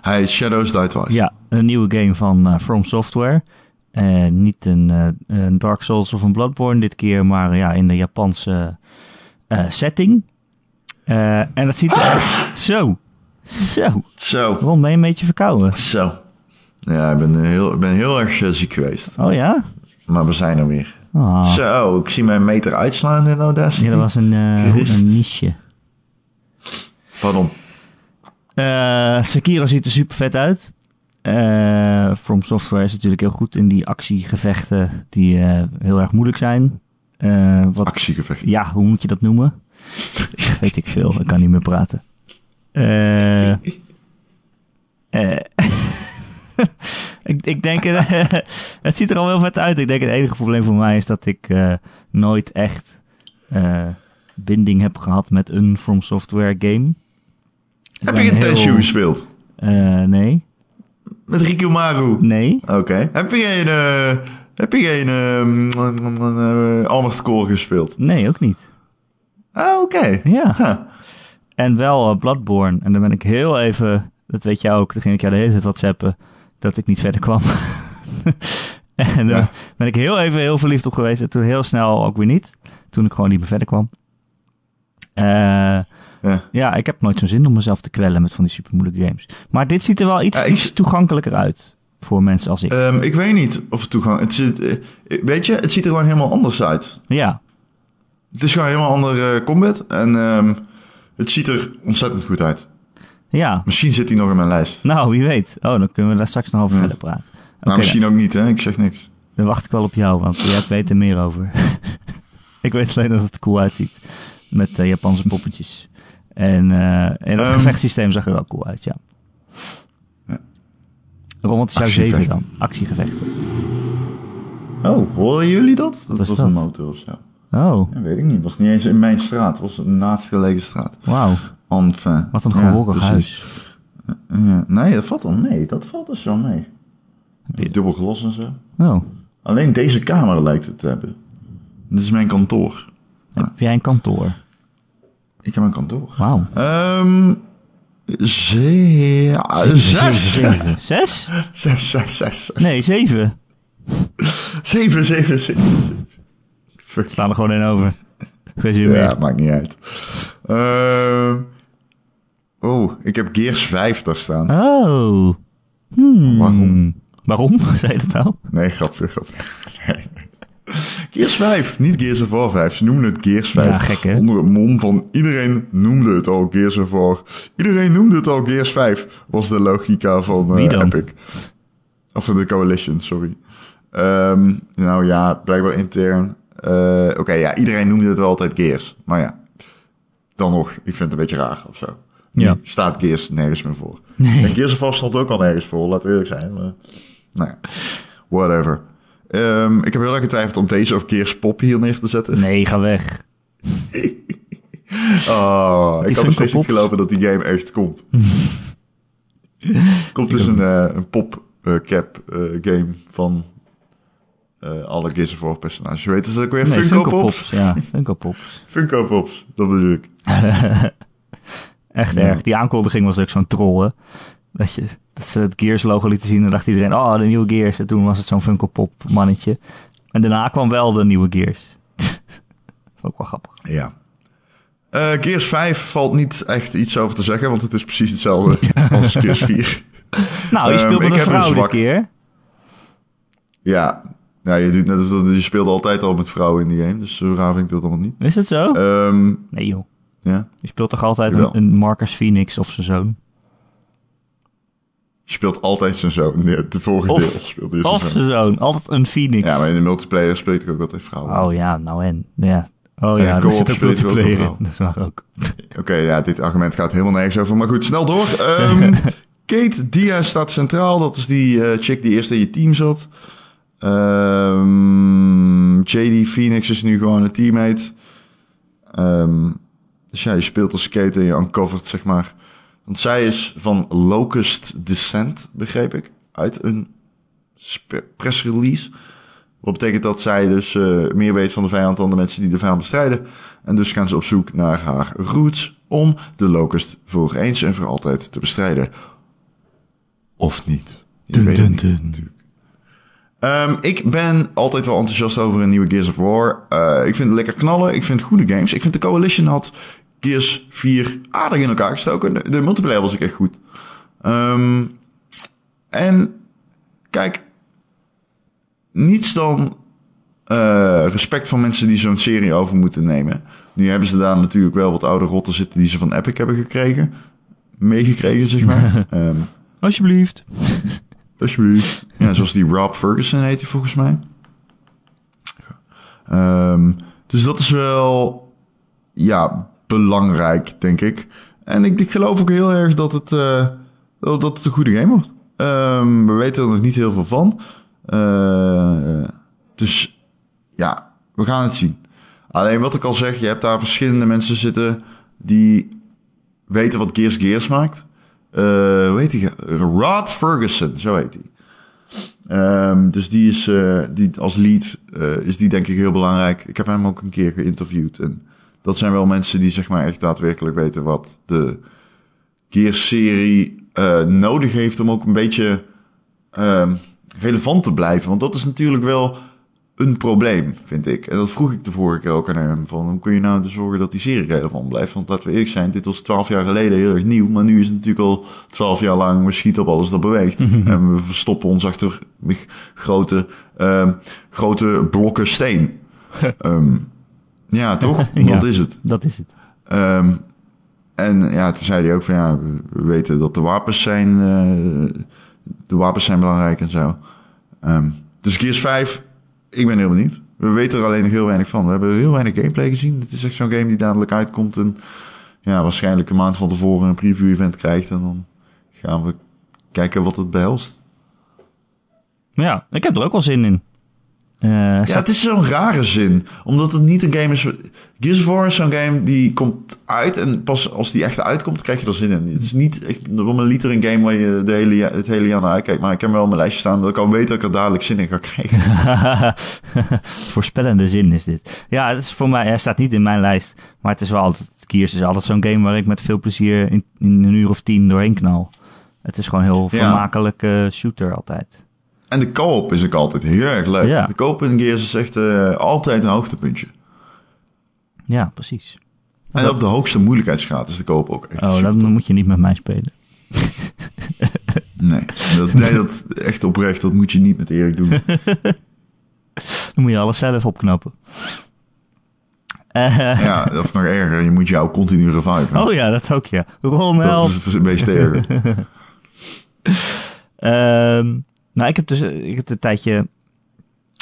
Hij is Shadows Die Twice. Ja, een nieuwe game van uh, From Software. Uh, niet een, een, Dark Souls of een Bloodborne dit keer, maar ja, in de Japanse setting. en dat ziet er echt zo. Zo. Zo. Waarom ben je een beetje verkouden? Zo. Ja, ik ben heel, ik ben heel erg ziek geweest. Oh ja? Maar we zijn er weer. Oh. Zo, ik zie mijn meter uitslaan in Audacity. Ja, dat was een, uh, een niche. Pardon. Uh, Sekiro ziet er super vet uit. Uh, From Software is natuurlijk heel goed in die actiegevechten die heel erg moeilijk zijn. wat, actiegevechten? Ja, hoe moet je dat noemen? Weet ik veel, ik kan niet meer praten. Eh ik, ik denk, het ziet er al heel vet uit. Ik denk het enige probleem voor mij is dat ik uh, nooit echt uh, binding heb gehad met een From Software game. Ik heb je een heel... Tenshu gespeeld? Uh, nee. Met Rikumaru? Nee. Oké. Okay. Heb je geen, heb je geen Armored Core gespeeld? Nee, ook niet. Ah, oké. Okay. Ja. Huh. En wel Bloodborne. En dan ben ik heel even, dat weet jij ook, dan ging ik jou de hele tijd whatsappen dat ik niet verder kwam. en daar ja. ben ik heel even heel verliefd op geweest. En toen heel snel ook weer niet. Toen ik gewoon niet meer verder kwam. Uh, ja. ja. ik heb nooit zo'n zin om mezelf te kwellen met van die super moeilijke games. Maar dit ziet er wel iets, ja, ik... iets toegankelijker uit. Voor mensen als ik. Um, ik weet niet of het toegang... Het ziet, weet je, het ziet er gewoon helemaal anders uit. Ja. Het is gewoon een helemaal andere eh, combat. En ehm, het ziet er ontzettend goed uit. Ja, Misschien zit hij nog in mijn lijst. nou wie weet. Oh, dan kunnen we daar straks nog over Ja. verder praten. Oké, maar misschien ook niet, hè? Ik zeg niks. dan wacht ik wel op jou, want jij weet er meer over. ik weet alleen dat het cool uitziet. Met eh, Japanse poppetjes. En, eh, en het Ehm. gevechtssysteem zag er wel cool uit, ja. Ja. Ron, wat is jouw 7 Actievechten. dan? Actiegevechten. Oh, horen jullie dat? Dat was dat? een motor of zo. Oh, Ja, weet ik niet. Het was niet eens in mijn straat. Het was een naastgelegen straat. wauw. Enfin. Wat een Ja, gehoorig precies. huis. Ja, nee, dat valt wel mee. Dat valt dus wel mee. Dubbel glas en zo. Oh, Alleen deze kamer lijkt het te hebben. Dit is mijn kantoor. heb jij een kantoor? Ik heb een kantoor. Wauw. Ze- ja, zes. Zeven. Zes? Zes, zes, zes, zes. Nee, zeven. Zeven, zeven, zeven. Fuck. Slaan er gewoon in over. Ja, maakt niet uit. Ehm oh, ik heb Gears 5 daar staan. Oh. Hmm. Waarom? Waarom? Zei je dat nou? Nee, grapje, grapje. Nee. Gears 5, niet Gears of War 5. Ze noemen het Gears 5. Ja, gek, hè? Onder het mom van iedereen noemde het al Gears of War. Iedereen noemde het al Gears 5. Was de logica van eh? Epic. Of de Coalition, sorry. Ehm, nou ja, blijkbaar intern. Eh, Oké, ja, iedereen noemde het wel altijd Gears. Maar ja, dan nog, ik vind het een beetje raar of zo. Nu Ja. staat Gears nergens meer voor. Nee. En Gears of War stond ook al nergens voor, laten we eerlijk zijn. Maar, nou ja, whatever. Ehm, ik heb heel erg getwijfeld om deze of Gears Pop hier neer te zetten. Nee, ga weg. Oh, ik kan Funko nog steeds niet geloven dat die game echt komt. komt dus een, eh, een pop eh, cap eh, game van alle Gears of War personages. Je weet het ook weer? Nee, Funko, Funko Pops? Pops. Ja, Funko Pops. Funko Pops, dat bedoel ik. Echt Ja. erg. Die aankondiging was ook zo'n troll, hè? Dat, je, dat ze het Gears logo lieten zien en dacht iedereen, oh, de nieuwe Gears. En toen was het zo'n Funko Pop mannetje. En daarna kwam wel de nieuwe Gears. ook wel grappig. Ja. Eh, Gears 5 valt niet echt iets over te zeggen, want het is precies hetzelfde als Gears 4. Nou, je Ehm, speelt met ik een een vrouw dit zwak- keer. Ja, ja je, doet net, je speelt altijd al met vrouwen in die game, dus zo raar vind ik dat allemaal niet. Is het zo? Ehm, nee joh. Ja. Je speelt toch altijd een, een Marcus Phoenix of zijn zoon? Je speelt altijd zijn zoon. Nee, de vorige Of- deel speelde je zijn Of zoon. zijn zoon. Altijd een Phoenix. Ja, maar in de multiplayer speelt ik ook altijd vrouwen. Oh ja, nou en. Ja. Oh En ja, er zit ook multiplayer in. Dat is waar ook. Oké, ja, dit argument gaat helemaal nergens over. Maar goed, snel door. Ehm, Kate Diaz staat centraal. Dat is die eh, chick die eerst in je team zat. Ehm, JD Phoenix is nu gewoon een teammate. Ehm, dus ja, je speelt als Kate en je uncovert, zeg maar. Want zij is van Locust Descent, begreep ik. Uit een spe- pressrelease. Wat betekent dat zij dus eh, meer weet van de vijand dan de mensen die de vijand bestrijden. En dus gaan ze op zoek naar haar roots om de Locust voor eens en voor altijd te bestrijden. Of niet. Je Dun, weet het dun, niet, dun. natuurlijk. Ehm, ik ben altijd wel enthousiast over een nieuwe Gears of War. Eh, ik vind het lekker knallen. Ik vind goede games. Ik vind de Coalition had Gears 4 aardig in elkaar gestoken. De, de multiplayer was ik echt goed. Ehm, en kijk, niets dan eh, respect van mensen die zo'n serie over moeten nemen. Nu hebben ze daar natuurlijk wel wat oude rotten zitten die ze van Epic hebben gekregen. Meegekregen, zeg maar. Ehm, Alsjeblieft. Alsjeblieft. Ja, zoals die Rob Ferguson heet hij volgens mij. Ehm, dus dat is wel, ja, belangrijk, denk ik. En ik, ik geloof ook heel erg dat het, eh, dat het een goede game wordt. Ehm, we weten er nog niet heel veel van. Eh, dus ja, we gaan het zien. Alleen wat ik al zeg, je hebt daar verschillende mensen zitten die weten wat Gears Gears maakt. Eh hoe heet die? Rod Ferguson, zo heet hij. Ehm, dus die is eh, die, als lead eh, is die denk ik heel belangrijk. Ik heb hem ook een keer geïnterviewd. En dat zijn wel mensen die zeg maar echt daadwerkelijk weten wat de Gears-serie eh, nodig heeft om ook een beetje ehm, relevant te blijven. Want dat is natuurlijk wel een probleem, vind ik. En dat vroeg ik de vorige keer ook aan hem. Van, hoe kun je nou zorgen dat die serie relevant blijft? Want laten we eerlijk zijn, dit was twaalf jaar geleden heel erg nieuw. Maar nu is het natuurlijk al twaalf jaar lang, we schieten op alles dat beweegt. en we verstoppen ons achter grote, ehm, grote blokken steen. Ehm, Ja, toch? Ja. Dat is het. Dat is het. Ehm, en ja, toen zei hij ook van ja, we- we weten dat de wapens zijn, eh, de wapens zijn belangrijk en zo. Ehm, dus Gears 5, ik ben heel benieuwd. We weten er alleen nog heel weinig van. We hebben heel weinig gameplay gezien. Het is echt zo'n game die dadelijk uitkomt en ja, waarschijnlijk een maand van tevoren een preview event krijgt. En dan gaan we kijken wat het behelst. Ja, ik heb er ook wel zin in. Eh, Ja, het is zo'n rare zin. Omdat het niet een game is... Gears of War is zo'n game die komt uit... en pas als die echt uitkomt, krijg je er zin in. Het is niet echt een liter een game waar je de hele, het hele jaar naar uitkijkt. Maar ik heb wel mijn lijstje staan... dat ik al weet dat ik er dadelijk zin in ga krijgen. Voorspellende zin is dit. Ja, het is voor mij, hij staat niet in mijn lijst. Maar het is wel altijd, Gears is altijd zo'n game waar ik met veel plezier in, in een uur of tien doorheen knal. Het is gewoon een heel Ja. vermakelijke shooter altijd. En de co-op is ook altijd heel erg leuk. Ja. De co-op in Gears is echt eh, altijd een hoogtepuntje. Ja, precies. En op de hoogste moeilijkheidsgraad is de co-op ook echt Oh, dan, moet je niet met mij spelen. Nee, dat, nee, dat echt oprecht. Dat moet je niet met Erik doen. Dan moet je alles zelf opknappen. Eh, Ja, of nog erger. Je moet jou continu reviven. oh ja, dat ook ja. Rommel. dat is het meest erger. Ehm, nou, ik heb dus ik heb een tijdje...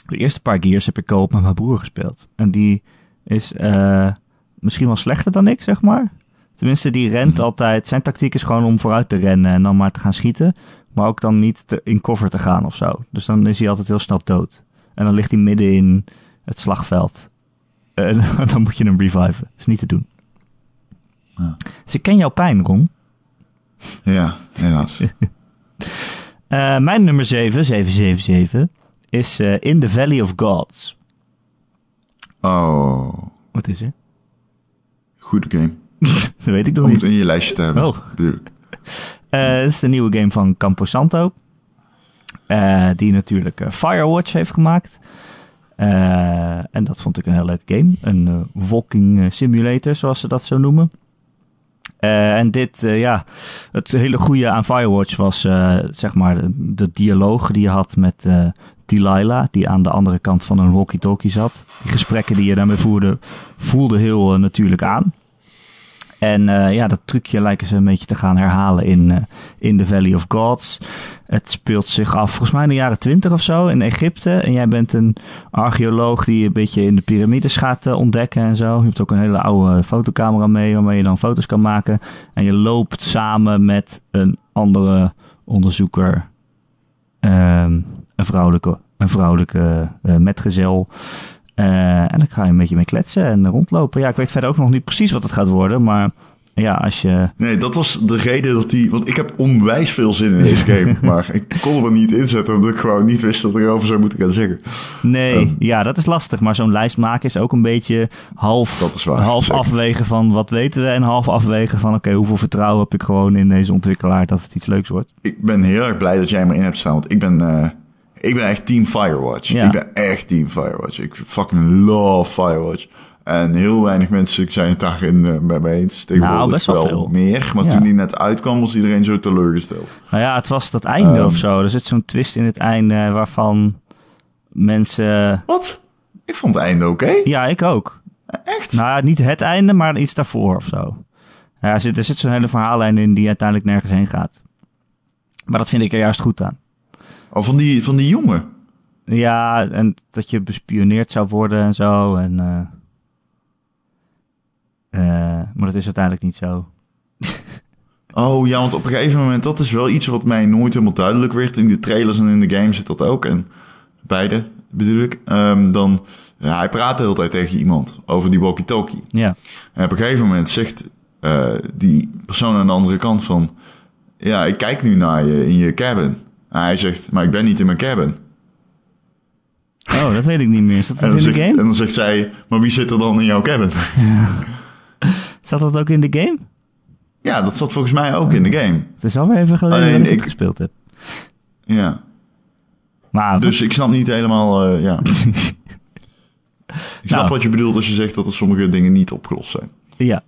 De eerste paar Gears heb ik co-op met mijn broer gespeeld. En die is eh, misschien wel slechter dan ik, zeg maar. Tenminste, die rent Mhm. altijd... Zijn tactiek is gewoon om vooruit te rennen en dan maar te gaan schieten. Maar ook dan niet te- in cover te gaan of zo. Dus dan is hij altijd heel snel dood. En dan ligt hij midden in het slagveld. En dan moet je hem reviven. Dat is niet te doen. Ja. Dus ik ken jouw pijn, Ron. Ja, helaas. Eh, mijn nummer 7, 777, is eh, In the Valley of Gods. Oh, Wat is er? goede game. Dat weet ik nog Om niet. het in je lijstje te hebben. Oh. Eh, Het is de nieuwe game van Campo Santo. Eh, die natuurlijk Firewatch heeft gemaakt. En dat vond ik een heel leuke game. Een walking simulator, zoals ze dat zo noemen. Eh, en dit, eh, ja, het hele goede aan Firewatch was, eh, zeg maar, de, dialoog die je had met Delilah, die aan de andere kant van een walkie-talkie zat. Die gesprekken die je daarmee voerde, voelden heel natuurlijk aan. En eh, ja, dat trucje lijken ze een beetje te gaan herhalen in, eh, in The Valley of Gods. Het speelt zich af volgens mij in de jaren twintig of zo in Egypte. En jij bent een archeoloog die een beetje in de piramides gaat eh, ontdekken en zo. Je hebt ook een hele oude fotocamera mee waarmee je dan foto's kan maken. En je loopt samen met een andere onderzoeker. Ehm, een vrouwelijke, een vrouwelijke metgezel. Eh, en dan ga je een beetje mee kletsen en rondlopen. Ja, ik weet verder ook nog niet precies wat het gaat worden. Maar ja, als je... Nee, dat was de reden dat die... Want ik heb onwijs veel zin in deze game. maar ik kon hem er niet inzetten omdat ik gewoon niet wist dat ik erover zou moeten gaan zeggen. Nee, Ehm. ja, dat is lastig. Maar zo'n lijst maken is ook een beetje half, Dat is waar, half zeker. afwegen van wat weten we. En half afwegen van oké, hoeveel vertrouwen heb ik gewoon in deze ontwikkelaar dat het iets leuks wordt. Ik ben heel erg blij dat jij me in hebt staan. Want ik ben, eh, ik ben echt team Firewatch. Ja. Ik ben echt team Firewatch. Ik fucking love Firewatch. En heel weinig mensen zijn het daarin eh, met me eens. Tegenwoordig Nou, best wel veel. meer. Maar Ja. toen die net uitkwam was iedereen zo teleurgesteld. Nou ja, het was dat einde Ehm. of zo. Er zit zo'n twist in het einde waarvan mensen... Wat? Ik vond het einde oké. Ja, ik ook. Echt? Nou, niet het einde, maar iets daarvoor of zo. Ja, er zit, er zit zo'n hele verhaallijn in die uiteindelijk nergens heen gaat. Maar dat vind ik er juist goed aan. Oh, van die, van die jongen. Ja, en dat je bespioneerd zou worden en zo. En, eh, eh, maar dat is uiteindelijk niet zo. Oh ja, want op een gegeven moment, dat is wel iets wat mij nooit helemaal duidelijk werd. In de trailers en in de game zit dat ook. En beide bedoel ik. Ehm, dan, ja, hij praat de hele tijd tegen iemand over die walkie-talkie. Ja, En op een gegeven moment zegt eh, die persoon aan de andere kant van... Ja, ik kijk nu naar je in je cabin. En hij zegt, maar ik ben niet in mijn cabin. oh, dat weet ik niet meer. Is dat En in dan, de zegt, game? en dan zegt zij, maar wie zit er dan in jouw cabin? Zat dat ook in de game? ja, dat zat volgens mij ook in de game. Het is alweer even geleden Alleen dat ik, het gespeeld heb. Ja, Maar dus ik snap niet helemaal, eh, ja... Ik snap Nou. wat je bedoelt als je zegt dat er sommige dingen niet opgelost zijn. ja,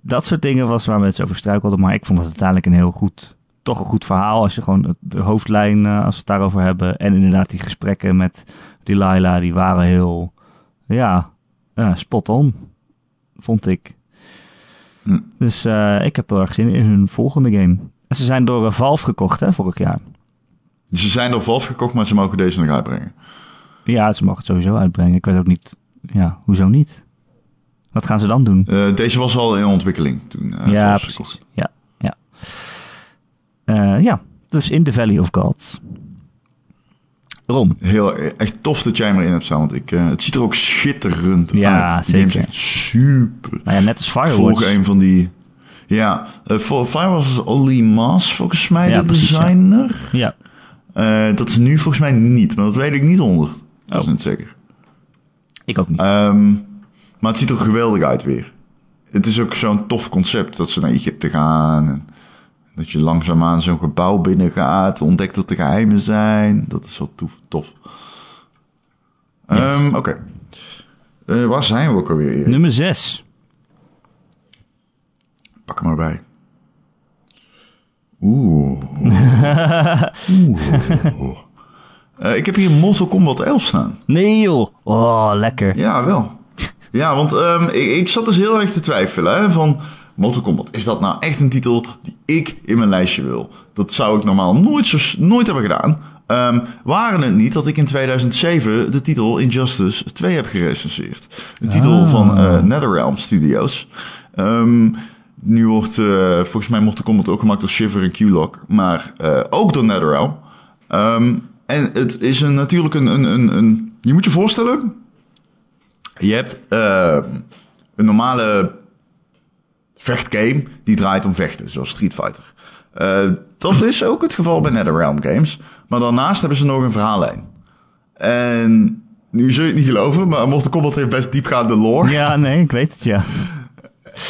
dat soort dingen was waar mensen over struikelden. Maar ik vond het uiteindelijk een heel goed, toch een goed verhaal. Als je gewoon de hoofdlijn, eh, als we het daarover hebben. En inderdaad die gesprekken met Delilah, die waren heel, ja, ja, spot on, vond ik. Hm. Dus eh, ik heb heel erg zin in hun volgende game. En ze zijn door Valve gekocht, hè, vorig jaar. Ze zijn door Valve gekocht, maar ze mogen deze nog uitbrengen. Ja, ze mogen het sowieso uitbrengen. Ik weet ook niet, ja, hoezo niet? Wat gaan ze dan doen? Deze was al in ontwikkeling toen. Ja, Valve precies. gekocht. Ja, ja. Uh, ja, dus in the Valley of Gods. Rom. Heel echt tof dat jij erin hebt staan, want ik, uh, het ziet er ook schitterend Ja, uit. zeker. Die game is echt super. Nou ja, net als Volg Firewatch. een van die. Ja, uh, Firewatch was Maas volgens mij Ja, de precies, ja. designer. Ja, Uh, dat is nu volgens mij niet, maar dat weet ik niet onder. Dat is Oh. niet zeker. ik ook niet. Ehm, maar het ziet er geweldig uit weer. Het is ook zo'n tof concept dat ze naar Egypte gaan. En dat je langzaamaan zo'n gebouw binnen gaat, ontdekt wat de geheimen zijn. Dat is wel tof. Ehm, Oké. Eh, waar zijn we ook alweer? Erik? Nummer 6. Pak hem maar bij. Oeh. Oeh. Eh, ik heb hier Mortal Kombat 11 staan. Nee joh. Oh, lekker. Ja, wel. Ja, want ehm, ik, ik zat dus heel erg te twijfelen hè, van Mortal Kombat. Is dat nou echt een titel die ik in mijn lijstje wil? Dat zou ik normaal nooit, zo, nooit hebben gedaan. Ehm, waren het niet dat ik in 2007 de titel Injustice 2 heb gerecenseerd. Een titel Ah. van eh, NetherRealm Studios. Ehm, nu wordt eh, volgens mij Mortal Kombat ook gemaakt door Shiver en Q-Lock. Maar eh, ook door NetherRealm. Ehm, en het is een, natuurlijk een, een, een, een... Je moet je voorstellen... Je hebt een normale vechtgame die draait om vechten, zoals Street Fighter. Eh, dat is ook het geval bij NetherRealm Games. Maar daarnaast hebben ze nog een verhaallijn. En nu zul je het niet geloven, maar Mortal Kombat heeft best diepgaande lore. Ja, nee, ik weet het ja.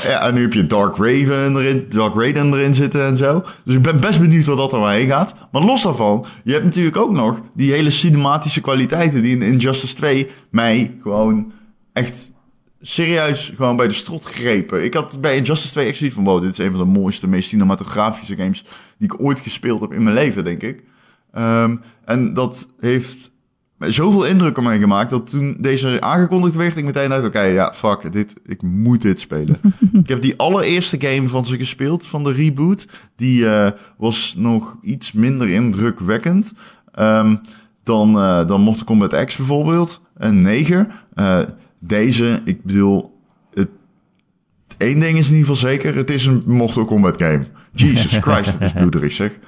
Ja, en nu heb je Dark Raven erin, Dark Raiden erin zitten en zo. Dus ik ben best benieuwd wat dat er maar heen gaat. Maar los daarvan, je hebt natuurlijk ook nog die hele cinematische kwaliteiten die in Injustice 2 mij gewoon echt serieus gewoon bij de strot grepen. Ik had bij Injustice 2 echt zoiets van, wow, dit is een van de mooiste, meest cinematografische games die ik ooit gespeeld heb in mijn leven, denk ik. Ehm, en dat heeft zoveel indruk op mij gemaakt dat toen deze aangekondigd werd, ik meteen dacht, oké, ja, fuck, dit, ik moet dit spelen. ik heb die allereerste game van ze gespeeld, van de reboot. Die eh, was nog iets minder indrukwekkend ehm, dan, eh dan Mortal Kombat X bijvoorbeeld. En 9. Eh, deze, ik bedoel, het, één ding is in ieder geval zeker, het is een Mortal Kombat game. Jesus Christ, het is bloederig zeg.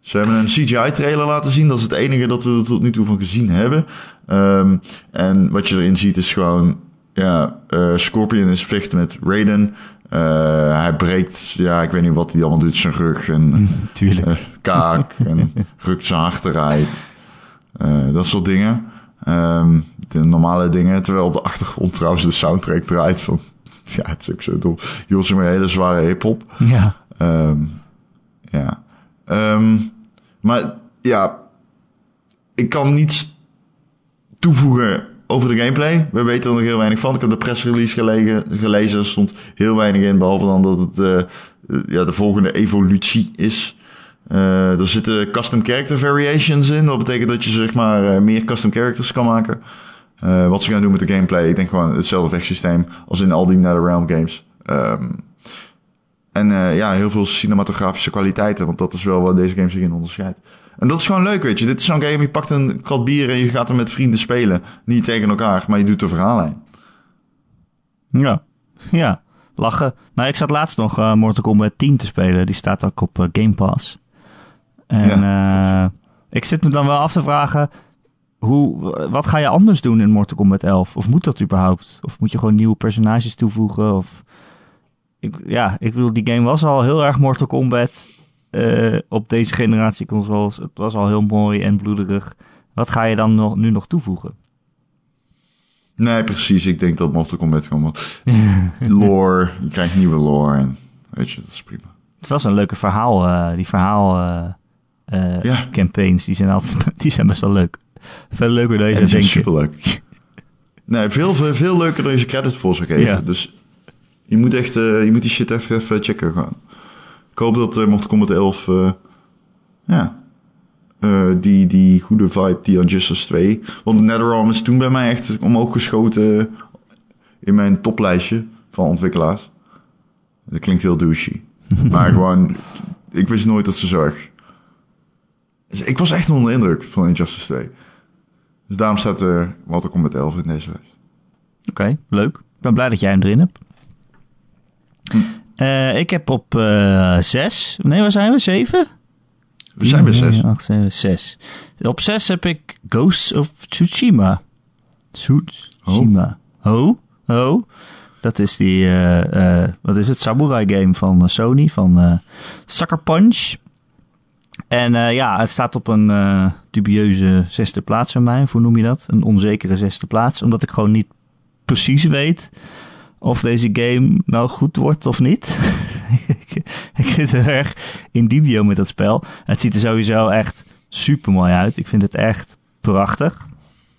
Ze hebben een CGI-trailer laten zien. Dat is het enige dat we er tot nu toe van gezien hebben. Ehm, en wat je erin ziet is gewoon... Ja, eh, Scorpion is vechten met Raiden. Eh, hij breekt... Ja, ik weet niet wat hij allemaal doet. Zijn rug en Tuurlijk. eh, kaak. en rukt zijn achteruit. Dat soort dingen. Ehm, de normale dingen. Terwijl op de achtergrond trouwens de soundtrack draait van... Ja, het is ook zo dom. Hoort zeg maar hele zware hip-hop. Ja. Ehm, ja. Ehm, maar ja, ik kan niets toevoegen over de gameplay. We weten er nog heel weinig van. Ik heb de pressrelease gelegen, gelezen. Er stond heel weinig in, behalve dan dat het eh, eh, ja, de volgende evolutie is. Eh, er zitten custom character variations in. Dat betekent dat je zeg maar meer custom characters kan maken. Eh, wat ze gaan doen met de gameplay, ik denk gewoon hetzelfde vechtsysteem als in al die NetherRealm games. Ehm, en eh, ja, heel veel cinematografische kwaliteiten, want dat is wel wat deze game zich in onderscheidt. En dat is gewoon leuk, weet je. Dit is zo'n game, je pakt een krat bier en je gaat er met vrienden spelen. Niet tegen elkaar, maar je doet de verhaallijn. Ja. Ja. Lachen. Nou, ik zat laatst nog eh, Mortal Kombat 10 te spelen. Die staat ook op Game Pass. En eh, ik zit me dan wel af te vragen... Hoe, wat ga je anders doen in Mortal Kombat 11? Of moet dat überhaupt? Of moet je gewoon nieuwe personages toevoegen? Of... Ik, ja, ik bedoel, die game was al heel erg Mortal Kombat eh, op deze generatie consoles. Het was al heel mooi en bloederig. Wat ga je dan nog, nu nog toevoegen? Nee, precies. Ik denk dat Mortal Kombat gewoon lore, je krijgt nieuwe lore en weet je, dat is prima. Het was een leuke verhaal. eh, die verhaal eh, Ja. campaigns, die zijn altijd die zijn best wel leuk. Veel leuker dan je zou denken. superleuk. Nee, veel, veel, veel leuker dan je ze credit voor zou geven. Ja. Dus je moet echt, eh, je moet die shit even, even checken gewoon. Ik hoop dat uh, Mortal Kombat 11, eh, ja, eh, die, die goede vibe, die Injustice 2. Want NetherRealm is toen bij mij echt omhoog geschoten. in mijn toplijstje van ontwikkelaars. Dat klinkt heel douchey. maar gewoon, ik wist nooit dat ze zo erg... Dus ik was echt onder de indruk van Injustice 2. Dus daarom staat er Mortal Kombat 11 in deze lijst. Oké, leuk. Ik ben blij dat jij hem erin hebt. Hm. Eh, ik heb op eh 6. Nee, waar zijn we? 7? We zijn bij 6. 8, 7, 6. Op 6 heb ik Ghosts of Tsushima. Tsushima. Oh. Oh. Dat is die, eh, eh, wat is het? Samurai game van eh, Sony, van eh Sucker Punch. En eh, ja, het staat op een eh, dubieuze zesde plaats bij mij. Hoe noem je dat? Een onzekere zesde plaats. Omdat ik gewoon niet precies weet of deze game nou goed wordt of niet. ik, zit er erg in dubio met dat spel. Het ziet er sowieso echt super mooi uit. Ik vind het echt prachtig.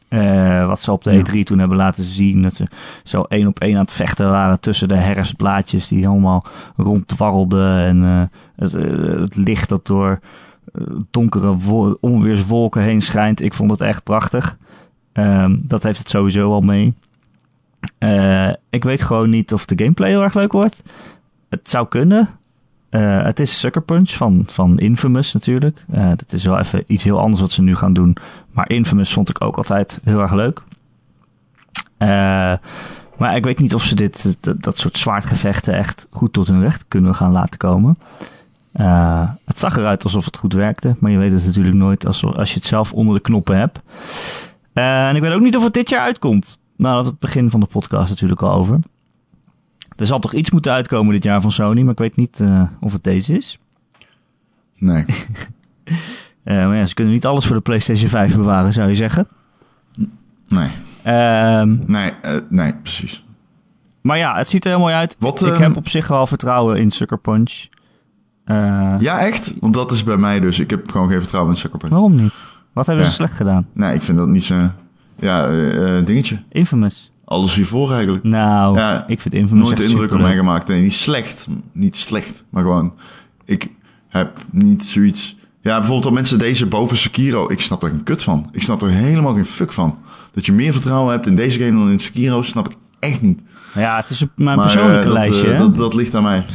Eh, wat ze op de Ja. E3 toen hebben laten zien. Dat ze zo één op één aan het vechten waren tussen de herfstblaadjes die allemaal ronddwarrelden. En het, het licht dat door donkere wo- onweerswolken heen schijnt. Ik vond het echt prachtig. Ehm, dat heeft het sowieso al mee. Eh, ik weet gewoon niet of de gameplay heel erg leuk wordt. Het zou kunnen. Eh, het is Sucker Punch van, van Infamous natuurlijk. Eh, dat is wel even iets heel anders wat ze nu gaan doen. Maar Infamous vond ik ook altijd heel erg leuk. Eh, maar ik weet niet of ze dit, dat, dat soort zwaardgevechten echt goed tot hun recht kunnen gaan laten komen. Eh, het zag eruit alsof het goed werkte, maar je weet het natuurlijk nooit als, als je het zelf onder de knoppen hebt. Eh, en ik weet ook niet of het dit jaar uitkomt. Nou, dat het begin van de podcast natuurlijk al over. Er zal toch iets moeten uitkomen dit jaar van Sony, maar ik weet niet eh, of het deze is. Nee. Maar ja, ze kunnen niet alles voor de PlayStation 5 bewaren, zou je zeggen. Nee. Ehm, Nee, nee, precies. maar ja, het ziet er heel mooi uit. Wat, ik eh, heb op zich wel vertrouwen in Sucker Punch. Eh, Ja, echt? Want dat is bij mij dus. Ik heb gewoon geen vertrouwen in Punch. Waarom niet? Wat hebben Ja. ze slecht gedaan? Nee, ik vind dat niet zo... Ja, eh, eh, dingetje. Infamous. Alles hiervoor eigenlijk. Nou, Ja, ik vind Infamous Nooit de indruk op mij gemaakt. Nee, niet slecht. Niet slecht, maar gewoon... Ik heb niet zoiets... Ja, bijvoorbeeld dat mensen deze boven Sekiro... Ik snap er een kut van. Ik snap er helemaal geen fuck van. Dat je meer vertrouwen hebt in deze game dan in Sekiro... snap ik echt niet. Ja, het is mijn Maar, persoonlijke dat, lijstje. dat, dat ligt aan mij.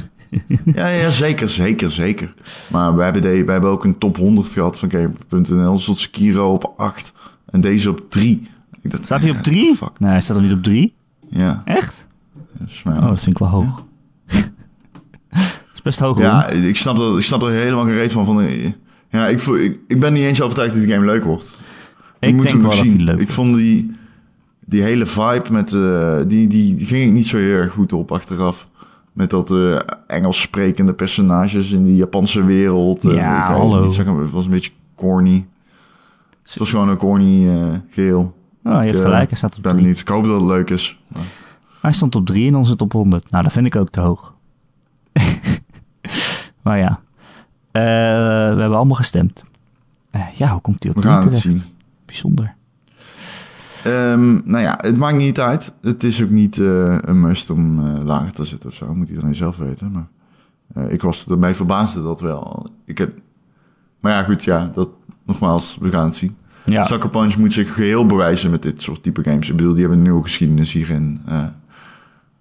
Ja, ja, zeker, zeker, zeker. Maar wij hebben, de, wij hebben ook een top 100 gehad van Game.nl. Stond Sekiro op 8 en deze op 3. Ik dacht, Staat hij op ja, 3? Fuck. Nee, hij staat er niet op 3. Ja, Echt? dat mijn- Oh, dat vind ik wel hoog. dat is best hoog hoor. ja ik, snap er, ik snap er helemaal geen reet van. van ja, ik, voel- ik, ik ben niet eens overtuigd dat die game leuk wordt. ik moet denk wel dat zien. hij leuk Ik vond die, die hele vibe met... eh, die, die, die ging ik niet zo heel erg goed op achteraf. Met dat eh, Engels sprekende personages in die Japanse wereld. eh, Ja, ik hallo. Niet zeggen, het was een beetje corny. Het was gewoon een corny eh, geel. Oh, je hebt gelijk, hij staat op ben 3. benieuwd. Ik hoop dat het leuk is. Maar- Hij stond op 3 en dan zit op 100. Nou, dat vind ik ook te hoog. maar ja. We hebben allemaal gestemd. Ja, hoe komt hij op we 3 gaan het terecht? zien. Bijzonder. Ehm, nou ja, het maakt niet uit. Het is ook niet eh, een must om eh, lager te zitten of zo. Moet iedereen zelf weten. Maar eh, ik was ermee verbaasde dat wel. Ik heb... Maar ja, goed, ja. Dat, nogmaals, we gaan het zien. Ja, Sucker Punch moet zich geheel bewijzen met dit soort type games. Ik bedoel, die hebben een nieuwe geschiedenis hierin.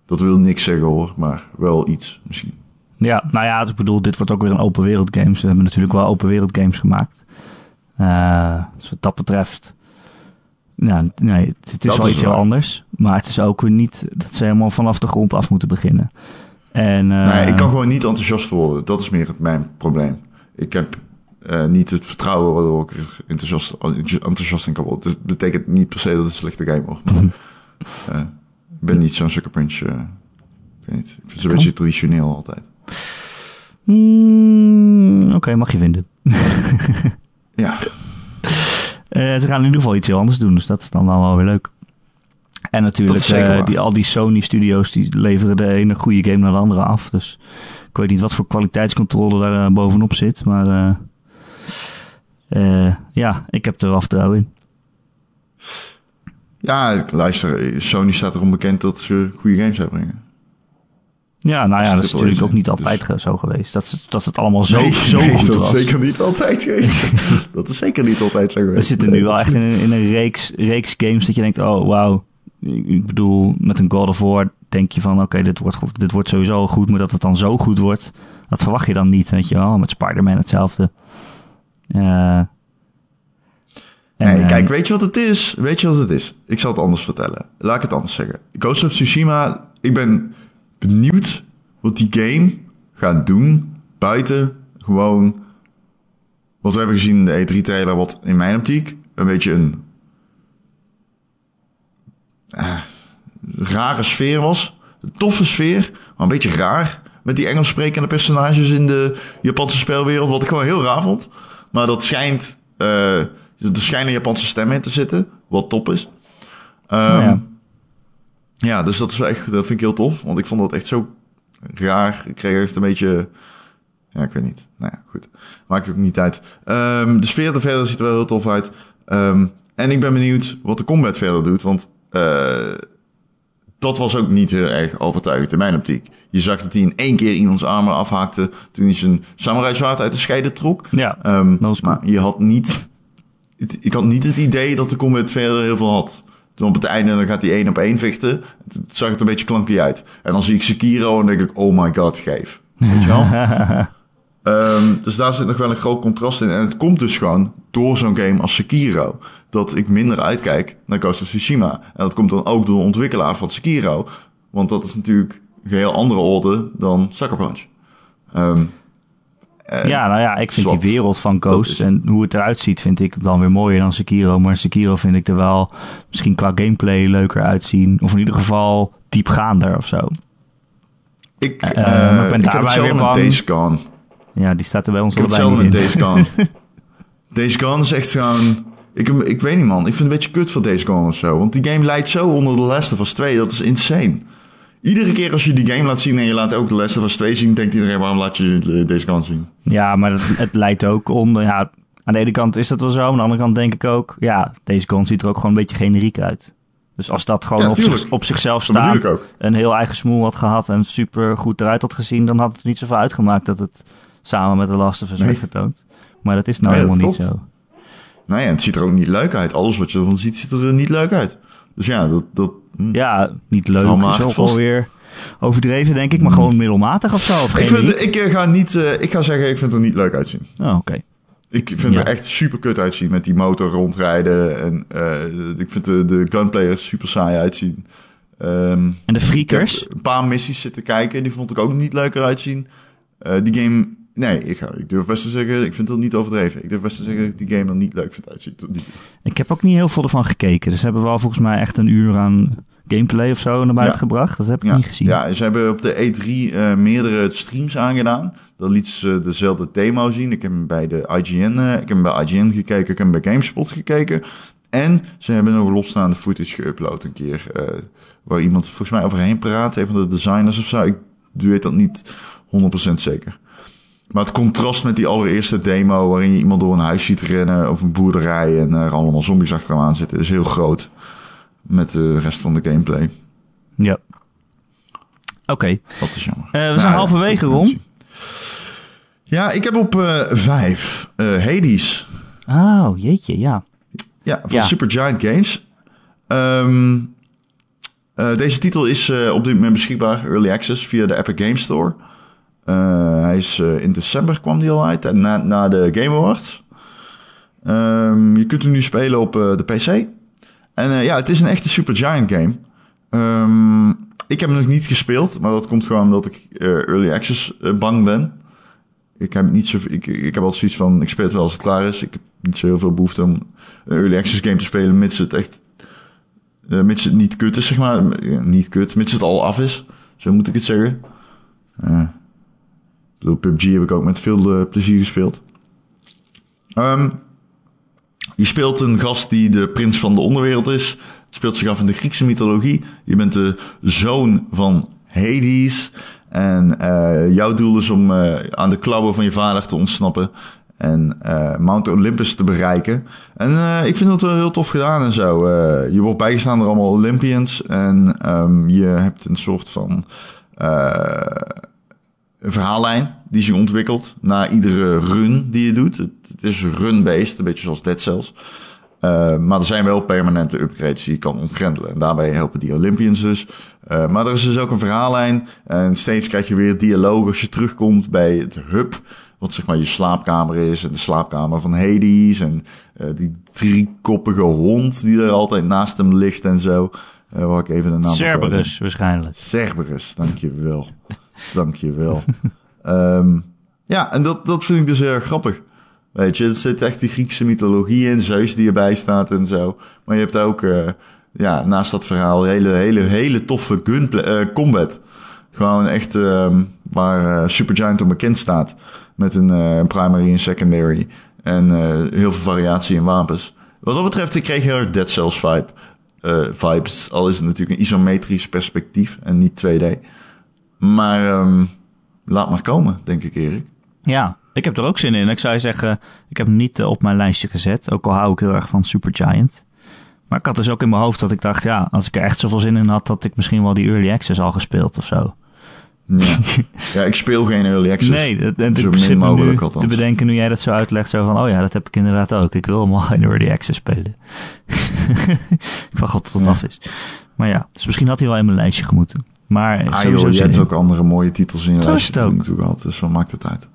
Dat wil niks zeggen hoor, maar wel iets misschien. ja, nou ja, ik bedoel, dit wordt ook weer een open wereld game. Ze hebben natuurlijk wel open wereld games gemaakt. Dus wat dat betreft... Ja, nee, het, het is wel iets heel anders. Maar het is ook weer niet dat ze helemaal vanaf de grond af moeten beginnen. En, eh, nee, ik kan gewoon niet enthousiast worden. Dat is meer het, mijn probleem. Ik heb eh, niet het vertrouwen waardoor ik er enthousiast, enthousiast in kan worden. Dat betekent niet per se dat het een slechte game wordt. Eh, ik ben niet zo'n Sucker Punch. ik weet niet. Ik vind het een beetje traditioneel altijd. Mm, Oké, mag je vinden. Ja, ze gaan in ieder geval iets heel anders doen, dus dat is dan wel weer leuk. En natuurlijk, eh, waar. die, al die Sony-studio's die leveren de ene goede game naar de andere af. Dus ik weet niet wat voor kwaliteitscontrole daar eh, bovenop zit, maar eh, eh, ja, ik heb er wel vertrouwen in. ja luister. Sony staat erom bekend dat ze goede games uitbrengen. Ja, nou ja, dat is natuurlijk ook niet altijd dus- zo geweest. Dat, is- dat het allemaal zo, nee, zo nee, goed dat was. is zeker niet altijd geweest. dat is zeker niet altijd zo geweest. We zitten nu wel echt in een, in een reeks, reeks games dat je denkt, oh wauw, ik bedoel, met een God of War denk je van, oké, dit, wordt, dit wordt sowieso goed, maar dat het dan zo goed wordt, dat verwacht je dan niet, weet je wel. Met Spider-Man hetzelfde. Eh, en, Nee, eh, kijk, weet je wat het is? Weet je wat het is? Ik zal het anders vertellen. Laat ik het anders zeggen. Ghost of Tsushima, ik ben benieuwd wat die game gaat doen buiten gewoon wat we hebben gezien in de E3-trailer, wat in mijn optiek een beetje een eh, rare sfeer was. Een toffe sfeer, maar een beetje raar. Met die Engels sprekende personages in de Japanse spelwereld, wat ik gewoon heel raar vond. Maar dat schijnt, eh, er schijnen Japanse stemmen in te zitten, wat top is. Ehm. Ja, dus dat is echt, dat vind ik heel tof. Want ik vond dat echt zo raar. Ik kreeg echt een beetje, ja, ik weet niet. Nou ja, goed. Maakt ook niet uit. Ehm, de sfeer er verder ziet er wel heel tof uit. Ehm, en ik ben benieuwd wat de combat verder doet. Want eh, dat was ook niet heel erg overtuigend in mijn optiek. Je zag dat hij in één keer iemands armen afhaakte toen hij zijn samurai zwaard uit de scheiden trok. ja, cool. maar je had niet... het- Ik had niet het idee dat de combat verder heel veel had. Toen op het einde dan gaat hij één op één vechten. Toen zag het een beetje klankje uit. En dan zie ik Sekiro en denk ik, oh my god, geef. Weet je wel? Ehm, dus daar zit nog wel een groot contrast in. En het komt dus gewoon door zo'n game als Sekiro. Dat ik minder uitkijk naar Ghost of Tsushima. En dat komt dan ook door de ontwikkelaar van Sekiro. Want dat is natuurlijk een heel andere orde dan Sucker Punch. Ehm, en- ja, nou ja, ik vind die wereld van Ghost en hoe het eruit ziet, vind ik dan weer mooier dan Sekiro. Maar Sekiro vind ik er wel misschien qua gameplay leuker uitzien. Of in ieder geval diepgaander of zo. Ik, Eh, eh, maar ik ben ik daarbij weer bang. Days Gone. Ja, die staat er bij ons Ik heb allebei niet met in. Days Gone. Days Gone is echt gewoon... Ik, ik weet niet man, ik vind het een beetje kut voor Days Gone of zo. Want die game leidt zo onder de Last of Us 2, dat is insane. Iedere keer als je die game laat zien en je laat ook de Last of Us 2 zien... denkt iedereen, waarom laat je Days Gone zien? Ja, maar het, het leidt ook onder. Ja, aan de ene kant is dat wel zo. Aan de andere kant denk ik ook. Ja, deze gun ziet er ook gewoon een beetje generiek uit. Dus als dat gewoon Ja, op, tuurlijk. zich, op zichzelf ook. een heel eigen smoel had gehad en super goed eruit had gezien, dan had het niet zoveel uitgemaakt dat het samen met de Last of Us Nee. werd getoond. Maar dat is nou Nee, helemaal niet klopt. zo. Nou ja, het ziet er ook niet leuk uit. Alles wat je ervan ziet, ziet er niet leuk uit. Dus ja, dat... dat hm. Ja, niet leuk. Is ook vast. alweer overdreven, denk ik, maar gewoon middelmatig of zo. Of ik, vind, ik, eh, ga niet, eh, ik ga zeggen, ik vind het er niet leuk uitzien. Oh, oké. Ik vind Ja. er echt super kut uitzien met die motor rondrijden. En eh, ik vind de, de gunplayers super saai uitzien. Ehm, En de freakers? een paar missies zitten kijken. Die vond ik ook niet leuker uitzien. Die game... Nee, ik, durf best te zeggen... Ik vind het niet overdreven. Ik durf best te zeggen dat ik die game er niet leuk vind uitzien. Ik heb ook niet heel veel ervan gekeken. Dus hebben wel volgens mij echt een uur aan gameplay of zo naar buiten Ja. gebracht. Dat heb ik Ja, niet gezien. ja, ze hebben op de E3 eh, meerdere streams aangedaan. Dan liet ze dezelfde demo zien. Ik heb hem bij de IGN, eh, ik heb hem bij IGN gekeken, ik heb hem bij GameSpot gekeken. En ze hebben nog losstaande footage geüpload een keer. eh, waar iemand volgens mij overheen praat, een van de designers of zo. Ik weet dat niet 100% zeker. Maar het contrast met die allereerste demo, waarin je iemand door een huis ziet rennen of een boerderij en er allemaal zombies achter hem aan zitten, is heel groot. Met de rest van de gameplay. Ja. Oké. Dat is jammer. Eh, we zijn halverwege, Ron. Ja, ik heb op eh vijf eh, Hades. Oh, jeetje, ja. Ja, van Ja. Supergiant Games. Ehm, eh, deze titel is eh, op dit moment beschikbaar, Early Access, via de Epic Games Store. Eh, hij is eh, in december kwam die al uit, en na, na de Game Awards. Ehm, je kunt hem nu spelen op eh, de PC. En ja, het is een echte Supergiant game. Ehm, ik heb hem nog niet gespeeld, maar dat komt gewoon omdat ik Early Access bang ben. Ik heb niet zo, ik, ik heb altijd zoiets van, ik speel het wel als het klaar is. Ik heb niet zo heel veel behoefte om een early access game te spelen, mits het echt, mits het niet kut is, zeg maar. Niet kut, mits het al af is. Zo moet ik het zeggen. Ik bedoel, PUBG heb ik ook met veel eh, plezier gespeeld. Ehm, je speelt een gast die de prins van de onderwereld is. Het speelt zich af in de Griekse mythologie. Je bent de zoon van Hades. En eh, jouw doel is om eh, aan de klauwen van je vader te ontsnappen. En Mount Olympus te bereiken. En ik vind het wel heel tof gedaan en zo. Je wordt bijgestaan door allemaal Olympians. En ehm, je hebt een soort van een verhaallijn die zich ontwikkelt na iedere run die je doet. Het, het is run-based, een beetje zoals Dead Cells. Uh, maar er zijn wel permanente upgrades die je kan ontgrendelen. En daarbij helpen die Olympians dus. Uh, maar er is dus ook een verhaallijn. En steeds krijg je weer dialoog als je terugkomt bij het hub. Wat zeg maar je slaapkamer is. En de slaapkamer van Hades. En uh, die driekoppige hond die er altijd naast hem ligt en zo. Waar ik even de naam Cerberus waarschijnlijk. Cerberus, dankjewel. Dankjewel. um, ja, en dat, dat vind ik dus heel erg grappig. Weet je, er zit echt die Griekse mythologie in, Zeus die erbij staat en zo. Maar je hebt ook, uh, ja, naast dat verhaal, hele, hele, hele toffe gunplay, uh, combat. Gewoon echt uh, waar uh, Supergiant om bekend staat. Met een, een primary en secondary. En heel veel variatie in wapens. Wat dat betreft, ik kreeg heel erg Dead Cells vibe, vibes. Al is het natuurlijk een isometrisch perspectief en niet 2D. Maar um, laat maar komen, denk ik, Erik. Ja, ik heb er ook zin in. Ik zou zeggen, ik heb hem niet eh, op mijn lijstje gezet. Ook al hou ik heel erg van Supergiant. Maar ik had dus ook in mijn hoofd dat ik dacht, ja, als ik er echt zoveel zin in had, had ik misschien wel die Early Access al gespeeld of zo. Ja, ja ik speel geen Early Access. Nee, dat, dat zo min mogelijk nu althans. te bedenken nu jij dat zo uitlegt. Zo van, oh ja, dat heb ik inderdaad ook. Ik wil helemaal geen Early Access spelen. ik wacht tot het ja. af is. Maar ja, dus misschien had hij wel in mijn lijstje gemoeten. Maar ah, joh, je hebt ook andere mooie titels in je lijstje. ook. natuurlijk dus wat maakt het uit?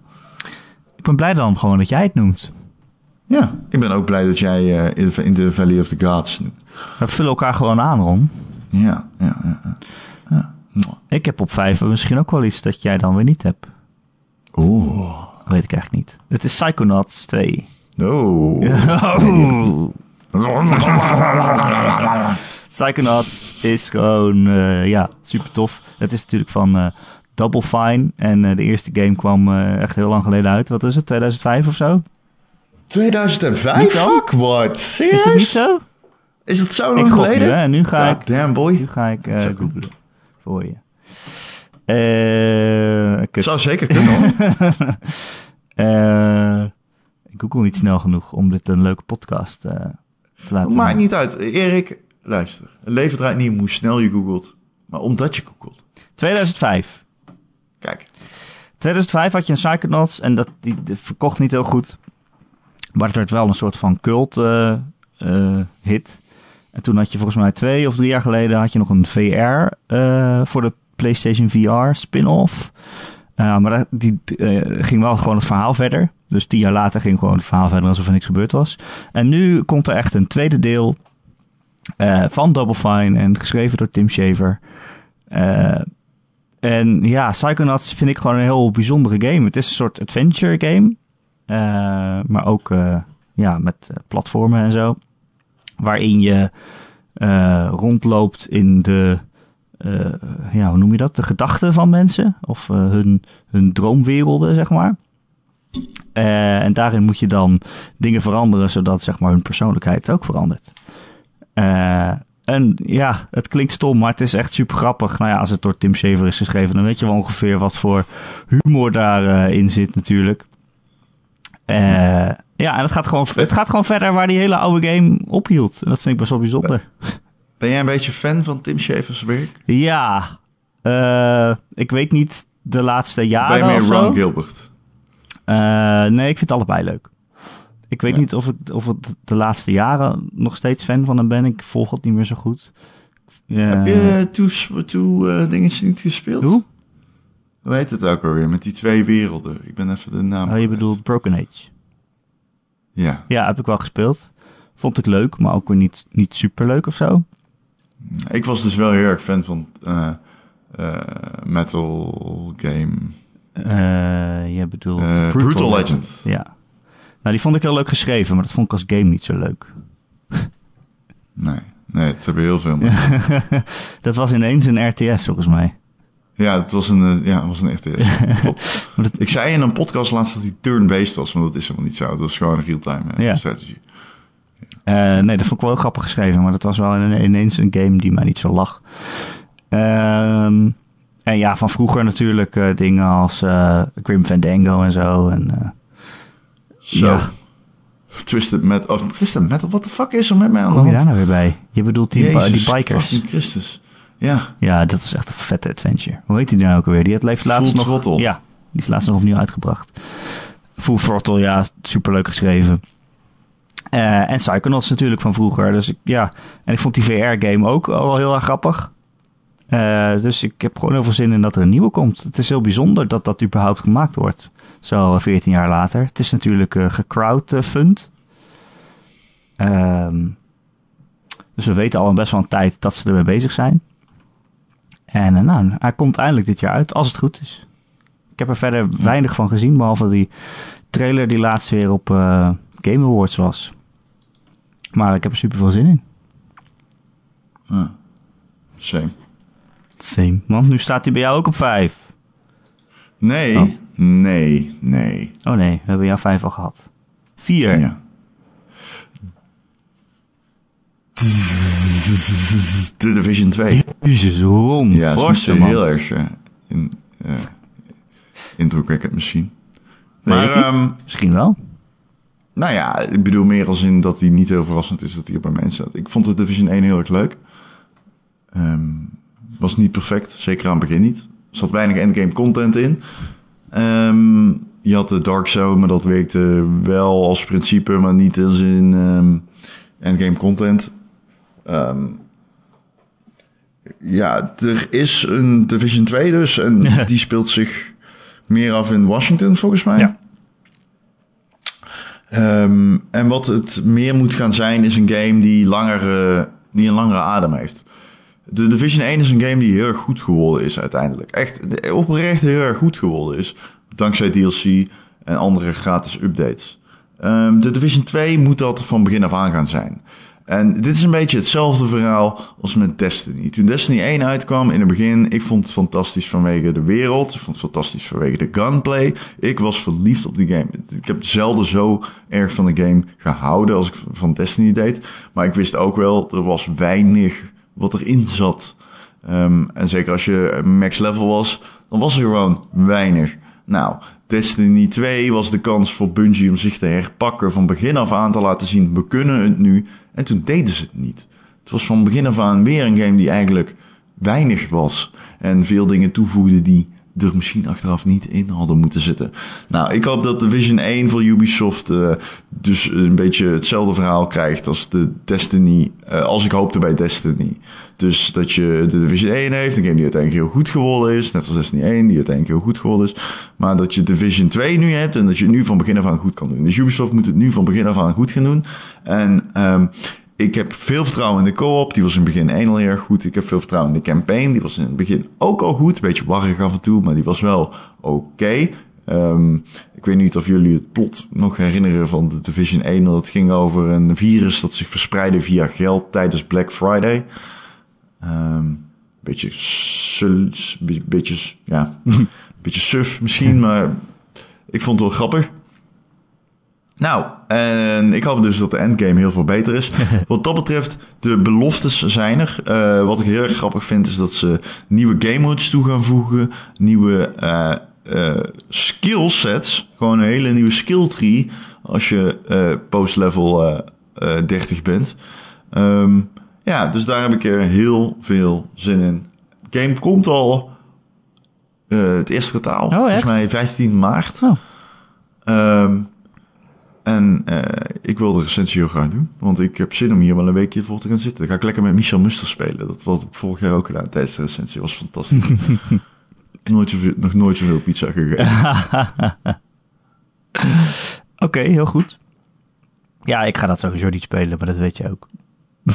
ben blij dan gewoon dat jij het noemt. Ja, ik ben ook blij dat jij uh, in the Valley of the Gods noemt. We vullen elkaar gewoon aan, Ron. Ja, ja, ja. ja. Ik heb op vijf misschien ook wel iets dat jij dan weer niet hebt. Oeh. weet ik eigenlijk niet. Het is Psychonauts 2. Oh. Psychonauts is gewoon, uh, ja, super tof. Het is natuurlijk van uh, Double Fine. En uh, de eerste game kwam echt heel lang geleden uit. Wat is het, 2005 of zo? 2005? Fuck, what? Serieus? Is het niet zo? Is het zo lang geleden? Nu, hè? Nu ga God ik... damn boy. Nu ga ik googlen voor je. het zou zeker kunnen hoor. ik google niet snel genoeg om dit een leuke podcast te laten Maakt niet uit. Erik, luister. Het leven draait niet om hoe snel je googelt, maar omdat je googelt. 2005. Kijk. 2005 had je een Psychonauts en dat, die, verkocht niet heel goed. Maar het werd wel een soort van cult uh, uh, hit. En toen had je volgens mij twee of drie jaar geleden had je nog een VR uh, eh, voor de PlayStation VR spin-off. maar die ging wel gewoon het verhaal verder. Dus tien jaar later ging gewoon het verhaal verder alsof er niks gebeurd was. En nu komt er echt een tweede deel van Double Fine en geschreven door Tim Shaver. En ja, Psychonauts vind ik gewoon een heel bijzondere game. Het is een soort adventure game. Uh, maar ook ja, met platformen en zo. Waarin je rondloopt in de, ja, hoe noem je dat? De gedachten van mensen. Of hun, hun droomwerelden, zeg maar. en daarin moet je dan dingen veranderen, zodat zeg maar hun persoonlijkheid ook verandert. En ja, het klinkt stom, maar het is echt super grappig. Nou ja, als het door Tim Shaver is geschreven, dan weet je wel ongeveer wat voor humor daarin uh, in zit natuurlijk. Uh, ja, en het gaat, gewoon, het gaat gewoon verder waar die hele oude game ophield. En dat vind ik best wel bijzonder. Ben jij een beetje fan van Tim Schafer's werk? Ja, ik weet niet de laatste jaren Ben je meer Ron Gilbert? nee, ik vind allebei leuk. Ik weet niet of ik, of het de laatste jaren nog steeds fan van hem ben. Ik volg het niet meer zo goed. Heb je Two, two uh, dingetjes niet gespeeld? Hoe? Hoe heet het ook alweer? Met die twee werelden. Ik ben even de naam Oh, je bedoelt Broken Age? Ja. Ja, heb ik wel gespeeld. Vond ik leuk, maar ook weer niet, niet super leuk of zo. Ik was dus wel heel erg fan van uh, uh, Metal Game. je bedoelt Brutal. Legend. Ja. Nou, die vond ik heel leuk geschreven, maar dat vond ik als game niet zo leuk. nee, nee, het hebben heel veel. dat was ineens een RTS volgens mij. Ja, het was een, eh, ja, het was een RTS. Ik zei in een podcast laatst dat hij turn-based was, maar dat is helemaal niet zo. Dat was gewoon een real-time uh, ja. strategy. Ja. Uh, nee, dat vond ik wel grappig geschreven, maar dat was wel ineens een game die mij niet zo lag. Ehm, en ja, van vroeger natuurlijk uh, dingen als Grim Fandango en zo. En, zo. Ja. Twisted Metal. Oh, Twisted Metal, what the fuck is er met mij aan Kom je daar nou weer bij? Je bedoelt die, Jezus, die bikers. Christus. Ja. Ja, dat was echt een vette adventure. Hoe heet die nou ook alweer? Die had leeft laatst Full nog... Throttle. Ja, die is laatst nog opnieuw uitgebracht. Full Throttle, ja, superleuk geschreven. Uh, en Psychonauts natuurlijk van vroeger. Dus ja, en ik vond die VR-game ook al wel heel erg grappig. Uh, dus ik heb gewoon heel veel zin in dat er een nieuwe komt. Het is heel bijzonder dat dat überhaupt gemaakt wordt. Zo 14 jaar later. Het is natuurlijk uh, gecrowdfund. Ehm dus we weten al best wel een tijd dat ze ermee bezig zijn. En nou, hij komt eindelijk dit jaar uit, als het goed is. Ik heb er verder weinig van gezien, behalve die trailer die laatst weer op Game Awards was. Maar ik heb er super veel zin in. Ah, same. Same. Want nu staat hij bij jou ook op 5. Nee, oh. nee, nee. Oh nee, we hebben jou 5 al gehad. 4. Ja. The Division 2. Jezus, Ron. Ja, dat is heel erg uh, in, uh, indrukwekkend misschien. Maar um, misschien wel. Nou ja, ik bedoel meer als in dat hij niet heel verrassend is dat hij op bij mij staat. Ik vond de Division 1 heel erg leuk. Um, was niet perfect, zeker aan het begin niet. Er zat weinig endgame content in. Um, je had de Dark Zone, maar dat werkte wel als principe, maar niet als in um, endgame content. Um, ja, er is een Division 2 dus. En die speelt zich meer af in Washington, volgens mij. Ja. Um, en wat het meer moet gaan zijn, is een game die, langer, uh, die een langere adem heeft. De Division 1 is een game die heel erg goed geworden is uiteindelijk. Echt oprecht heel erg goed geworden is. Dankzij DLC en andere gratis updates. Um, de Division 2 moet dat van begin af aan gaan zijn. En dit is een beetje hetzelfde verhaal als met Destiny. Toen Destiny 1 uitkwam in het begin, ik vond het fantastisch vanwege de wereld. Ik vond het fantastisch vanwege de gunplay. Ik was verliefd op die game. Ik heb zelden zo erg van de game gehouden als ik van Destiny deed. Maar ik wist ook wel, er was weinig wat erin zat. Um, en zeker als je max level was, dan was er gewoon weinig. Nou, Destiny 2 was de kans voor Bungie om zich te herpakken van begin af aan te laten zien, we kunnen het nu. En toen deden ze het niet. Het was van begin af aan weer een game die eigenlijk weinig was. En veel dingen toevoegde die er misschien achteraf niet in hadden moeten zitten. Nou, ik hoop dat Division 1 voor Ubisoft uh, dus een beetje hetzelfde verhaal krijgt als de Destiny, uh, als ik hoopte bij Destiny. Dus dat je de Division 1 heeft, een game die uiteindelijk heel goed geworden is, net als Destiny 1 die uiteindelijk heel goed geworden is, maar dat je Division 2 nu hebt en dat je het nu van begin af aan goed kan doen. Dus Ubisoft moet het nu van begin af aan goed gaan doen. En um, ik heb veel vertrouwen in de co-op. Die was in het begin één al heel erg goed. Ik heb veel vertrouwen in de campaign. Die was in het begin ook al goed. Een beetje warrig af en toe, maar die was wel oké. Okay. Um, ik weet niet of jullie het plot nog herinneren van de Division 1. Dat het ging over een virus dat zich verspreidde via geld tijdens Black Friday. Um, beetje, sul, beetje, ja, beetje suf misschien, maar ik vond het wel grappig. Nou, en ik hoop dus dat de endgame heel veel beter is. wat dat betreft, de beloftes zijn er. Uh, wat ik heel erg grappig vind, is dat ze nieuwe game modes toe gaan voegen. Nieuwe uh, uh, skill sets. Gewoon een hele nieuwe skill tree. Als je post level 30 bent. Um, ja, dus daar heb ik er heel veel zin in. game komt al het eerste kwartaal. Oh, volgens mij 15 maart. Oh. Um, en uh, ik wil de recensie heel graag doen. Want ik heb zin om hier wel een weekje voor te gaan zitten. Dan ga ik lekker met Michel Muster spelen. Dat was ik vorig jaar ook gedaan tijdens de recensie. Was fantastisch. nooit zoveel, nog nooit zoveel pizza gegeten. Oké, okay, heel goed. Ja, ik ga dat sowieso niet spelen, maar dat weet je ook.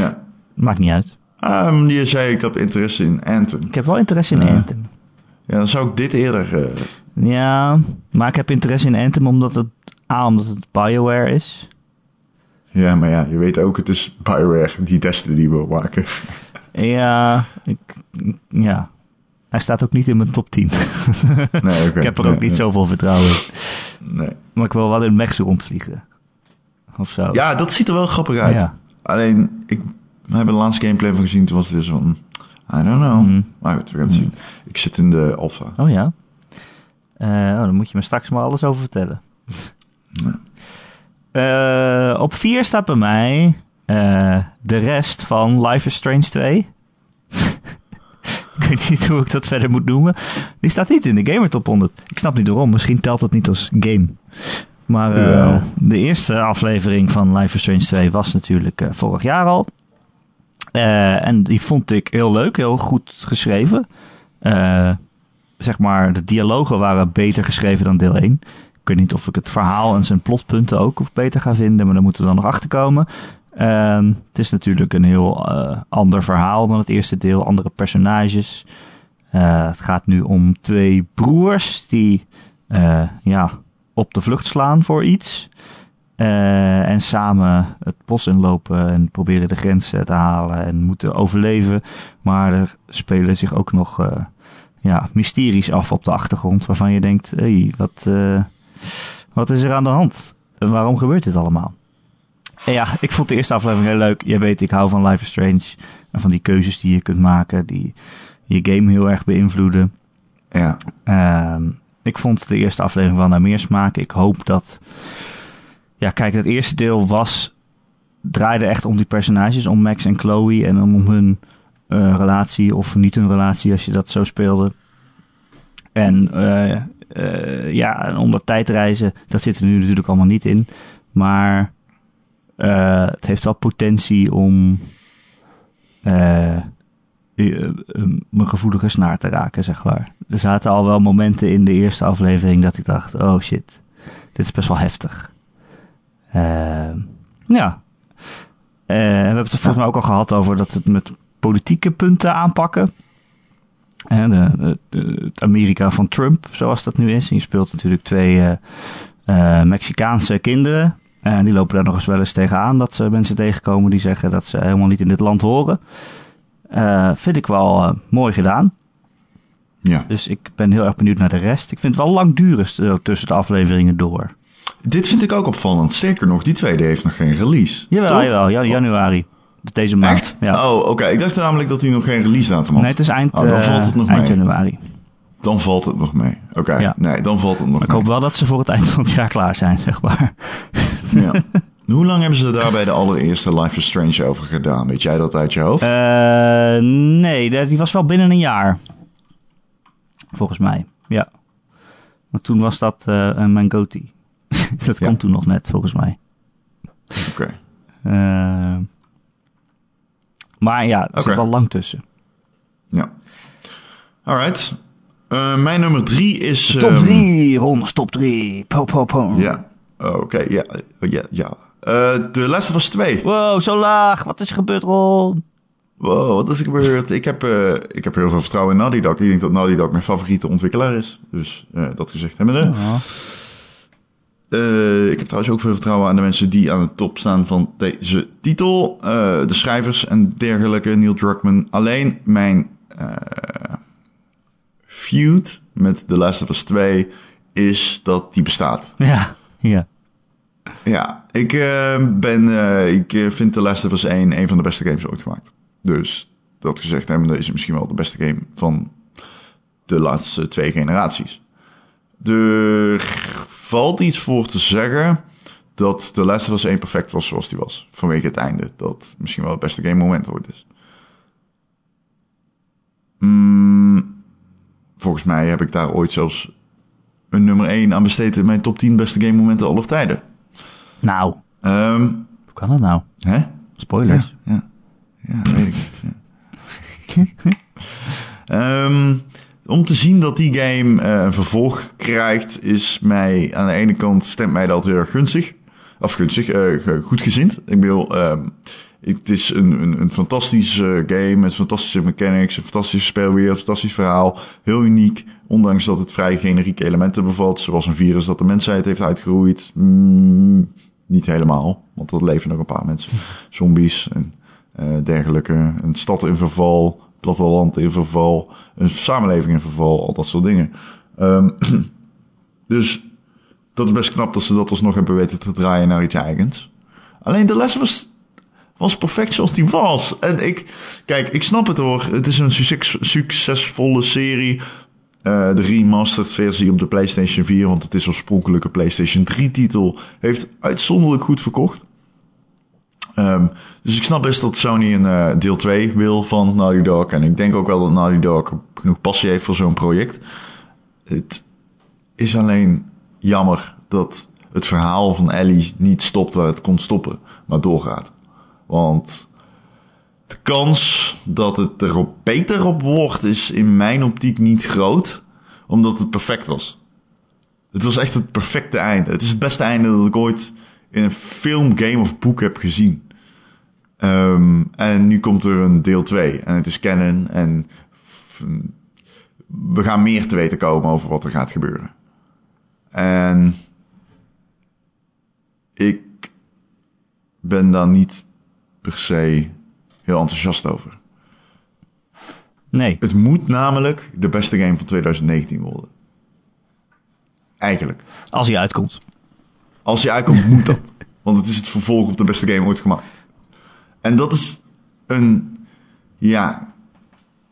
ja. Maakt niet uit. Um, je zei ik heb interesse in Anthem. Ik heb wel interesse in uh, Anthem. Ja, dan zou ik dit eerder... Uh, ja, maar ik heb interesse in Anthem omdat het... A, omdat het Bioware is. Ja, maar ja, je weet ook, het is Bioware die Destiny wil maken. Ja, ik, ja. Hij staat ook niet in mijn top 10. Nee, okay. ik heb er ook nee, niet nee. zoveel vertrouwen in. Nee. Maar ik wil wel in mechs rondvliegen. Of zo. Ja, dat ziet er wel grappig uit. Ja. Alleen, ik, we hebben de laatste gameplay van gezien. Toen was het weer zo I don't know. Mhm. Maar goed, we gaan het zien. Ik zit in de alpha. Oh ja. Uh, oh, dan moet je me straks maar alles over vertellen. Uh, op 4 staat bij mij uh, de rest van Life is Strange 2. ik weet niet hoe ik dat verder moet noemen. Die staat niet in de Gamer Top 100. Ik snap niet waarom. Misschien telt het niet als game. Maar uh, de eerste aflevering van Life is Strange 2 was natuurlijk uh, vorig jaar al. Uh, en die vond ik heel leuk, heel goed geschreven. Zeg maar, de dialogen waren beter geschreven dan deel 1. Ik weet niet of ik het verhaal en zijn plotpunten ook beter ga vinden, maar daar moeten we dan nog achter komen. Ehm, het is natuurlijk een heel ander verhaal dan het eerste deel, andere personages. het gaat nu om twee broers die ja, op de vlucht slaan voor iets. En samen het bos inlopen en proberen de grenzen te halen en moeten overleven. Maar er spelen zich ook nog ja, mysteries af op de achtergrond waarvan je denkt, hey, wat, uh, wat is er aan de hand? En waarom gebeurt dit allemaal? En ja, ik vond de eerste aflevering heel leuk. Je weet, ik hou van Life is Strange. En van die keuzes die je kunt maken, die je game heel erg beïnvloeden. Ja. Ehm, ik vond de eerste aflevering wel naar meer smaak. Ik hoop dat. Ja, kijk, het eerste deel was. draaide echt om die personages, om Max en Chloe en om hun relatie of niet hun relatie als je dat zo speelde. En uh, ja, om dat tijdreizen, dat zit er nu natuurlijk allemaal niet in. Maar het heeft wel potentie om mijn gevoelige snaar te raken, zeg maar. Er zaten al wel momenten in de eerste aflevering dat ik dacht, oh shit, dit is best wel heftig. Uh, ja. We hebben het er volgens mij ook al gehad over dat het met politieke punten aanpakken. En de, de, het Amerika van Trump, zoals dat nu is. En je speelt natuurlijk twee Mexicaanse kinderen. En die lopen daar nog eens wel eens tegenaan dat ze mensen tegenkomen die zeggen dat ze helemaal niet in dit land horen. Uh, vind ik wel mooi gedaan. Ja. Dus ik ben heel erg benieuwd naar de rest. Ik vind het wel lang duren tussen de afleveringen door. Dit vind ik ook opvallend. Zeker nog, die tweede heeft nog geen release. Jawel, jawel. Ja, januari. Deze maand. Echt? Ja. Oh, oké. Ik dacht namelijk dat hij nog geen release datum had. Nee, het is eind, oh, dan valt het nog eind mee. januari. Dan valt het nog mee. Oké, okay. ja. nee, dan valt het nog maar mee. Ik hoop wel dat ze voor het eind van het jaar klaar zijn, zeg maar. Ja. Hoe lang hebben ze daar bij de allereerste Life is Strange over gedaan? Weet jij dat uit je hoofd? Uh, nee, die was wel binnen een jaar. Volgens mij, ja. Want toen was dat uh, een Mangoti. dat ja. komt toen nog net, volgens mij. Oké. Okay. Uh, maar ja, er okay. zit wel lang tussen. Ja. Alright. Uh, mijn nummer drie is... Top um... drie, ronde top drie. Po, po, po. Ja. Oké, okay. ja, ja, ja. Uh, de laatste was twee. Wow, zo laag. Wat is er gebeurd, Ron? Wow, wat is er gebeurd? ik, heb, uh, ik heb heel veel vertrouwen in Naughty Dog. Ik denk dat Naughty Dog mijn favoriete ontwikkelaar is. Dus uh, dat gezegd hebbende. Ja. ik heb trouwens ook veel vertrouwen aan de mensen die aan de top staan van deze titel. de schrijvers en dergelijke, Neil Druckmann. Alleen mijn feud met The Last of Us 2 is dat die bestaat. Ja, ja. Ja, ik ben, ik vind The Last of Us 1 een van de beste games ooit gemaakt. Dus dat gezegd hebbende is het misschien wel de beste game van de laatste twee generaties. Er valt iets voor te zeggen dat The Last Us 1 perfect was zoals die was. Vanwege het einde. Dat misschien wel het beste game moment ooit is. Mm, volgens mij heb ik daar ooit zelfs een nummer 1 aan besteed in mijn top 10 beste game momenten aller tijden. Nou, um, hoe kan dat nou? Hè? Spoilers. Ja, ja, ja weet ik. Ja. um, om te zien dat die game uh, een vervolg krijgt, is mij aan de ene kant stemt mij dat heel erg gunstig. Of gunstig, uh, goed gezind. Ik bedoel, um, het is een, een, een fantastische game met fantastische mechanics, een fantastische speelwereld, een fantastisch verhaal. Heel uniek, ondanks dat het vrij generieke elementen bevat, zoals een virus dat de mensheid heeft uitgeroeid. Mm, niet helemaal, want er leven nog een paar mensen. Zombies en uh, dergelijke. Een stad in verval, platteland in verval, een samenleving in verval, al dat soort dingen. Um, dus dat is best knap dat ze dat alsnog hebben weten te draaien naar iets eigens. Alleen de les was, was perfect zoals die was. En ik, kijk, ik snap het hoor. Het is een succes, succesvolle serie. Uh, de remastered versie op de PlayStation 4, want het is oorspronkelijke PlayStation 3 titel, heeft uitzonderlijk goed verkocht. Um, dus ik snap best dat Sony een uh, deel 2 wil van Naughty Dog. En ik denk ook wel dat Naughty Dog genoeg passie heeft voor zo'n project. Het is alleen jammer dat het verhaal van Ellie niet stopt waar het kon stoppen, maar doorgaat. Want de kans dat het er beter op wordt is in mijn optiek niet groot, omdat het perfect was. Het was echt het perfecte einde. Het is het beste einde dat ik ooit in een film, game of boek heb gezien. Um, en nu komt er een deel 2 en het is canon en we gaan meer te weten komen over wat er gaat gebeuren. En ik ben daar niet per se heel enthousiast over. Nee. Het moet namelijk de beste game van 2019 worden. Eigenlijk. Als hij uitkomt. Als hij uitkomt, moet dat. Want het is het vervolg op de beste game ooit gemaakt. En dat is een. Ja.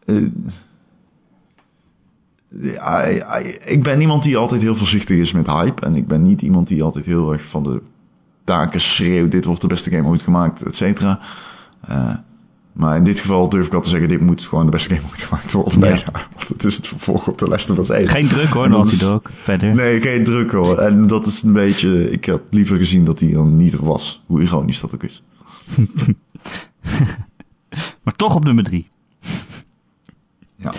Uh, ik ben iemand die altijd heel voorzichtig is met hype. En ik ben niet iemand die altijd heel erg van de taken schreeuwt. Dit wordt de beste game ooit gemaakt, et cetera. Uh, maar in dit geval durf ik wel te zeggen, dit moet gewoon de beste game ooit gemaakt worden. Ja. want het is het vervolg op de Last of Us 1. Geen druk hoor, is ook verder. Nee, geen druk hoor. En dat is een beetje, ik had liever gezien dat hij dan niet er was. Hoe ironisch dat ook is. maar toch op nummer drie. Ja.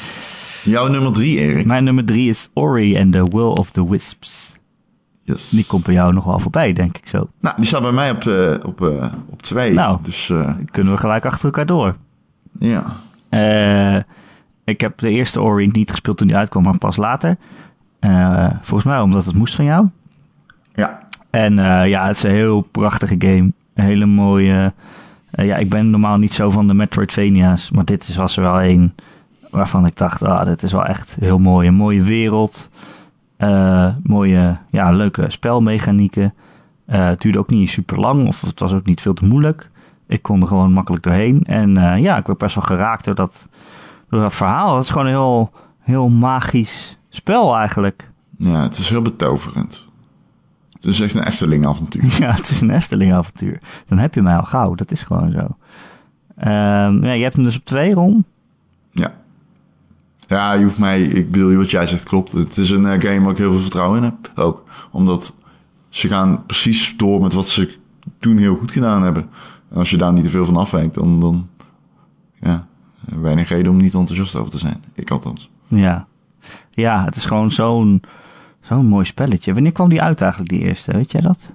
Jouw nummer drie, Erik? Mijn nummer drie is Ori and the Will of the Wisps. Yes. Die komt bij jou nog wel voorbij, denk ik zo. Nou, die staat bij mij op, uh, op, uh, op twee. Nou, dus uh, kunnen we gelijk achter elkaar door. Ja. ik heb de eerste Ori niet gespeeld toen die uitkwam, maar pas later. volgens mij omdat het moest van jou. Ja. En ja, het is een heel prachtige game. Een hele mooie... ja, ik ben normaal niet zo van de Metroidvania's, maar dit was er wel een waarvan ik dacht, ah, dit is wel echt heel mooi. Een mooie wereld. Uh, mooie, ja, leuke spelmechanieken. Uh, het duurde ook niet super lang, of het was ook niet veel te moeilijk. Ik kon er gewoon makkelijk doorheen. En uh, ja, ik werd best wel geraakt door dat, door dat verhaal. Het is gewoon een heel, heel magisch spel eigenlijk. Ja, het is heel betoverend. Het is echt een Efteling-avontuur. ja, het is een Efteling-avontuur. Dan heb je mij al gauw, dat is gewoon zo. Um, ja, je hebt hem dus op twee, Ron. Ja. Je hoeft mij, ik bedoel, wat jij zegt klopt. Het is een uh, game waar ik heel veel vertrouwen in heb. Ook omdat ze gaan precies door met wat ze toen heel goed gedaan hebben. En als je daar niet te veel van afwijkt, dan, dan ja, weinig reden om niet enthousiast over te zijn. Ik althans. Ja, ja het is gewoon zo'n zo'n mooi spelletje. Wanneer kwam die uit eigenlijk, die eerste? Weet jij dat?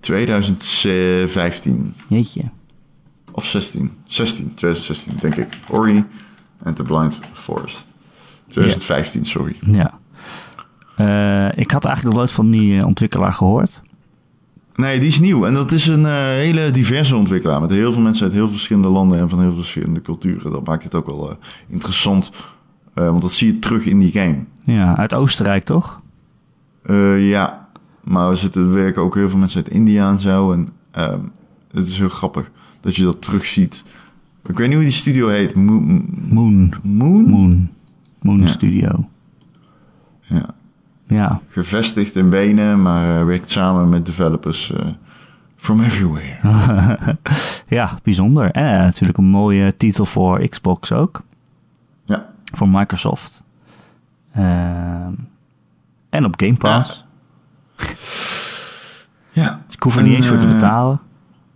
2015. Jeetje. Of 16. 16, 2016, denk ik. Ori en The Blind Forest. 2015, ja. sorry. Ja. Uh, ik had eigenlijk nog nooit van die uh, ontwikkelaar gehoord. Nee, die is nieuw. En dat is een uh, hele diverse ontwikkelaar. Met heel veel mensen uit heel verschillende landen en van heel verschillende culturen. Dat maakt het ook wel interessant. want dat zie je terug in die game. Ja, uit Oostenrijk toch? ja, maar er zitten werken ook heel veel mensen uit India en zo. En ehm, het is heel grappig dat je dat terugziet. Ik weet niet hoe die studio heet. Moon. Moon. Moon? Moon, Moon ja. Studio. Ja. Ja. Gevestigd in Wenen, maar uh, werkt samen met developers uh, from everywhere. ja, bijzonder. En uh, natuurlijk een mooie titel voor Xbox ook. Ja. Voor Microsoft. Ehm, en op Game Pass. Ja. ja. Dus ik hoef er niet eens voor te betalen.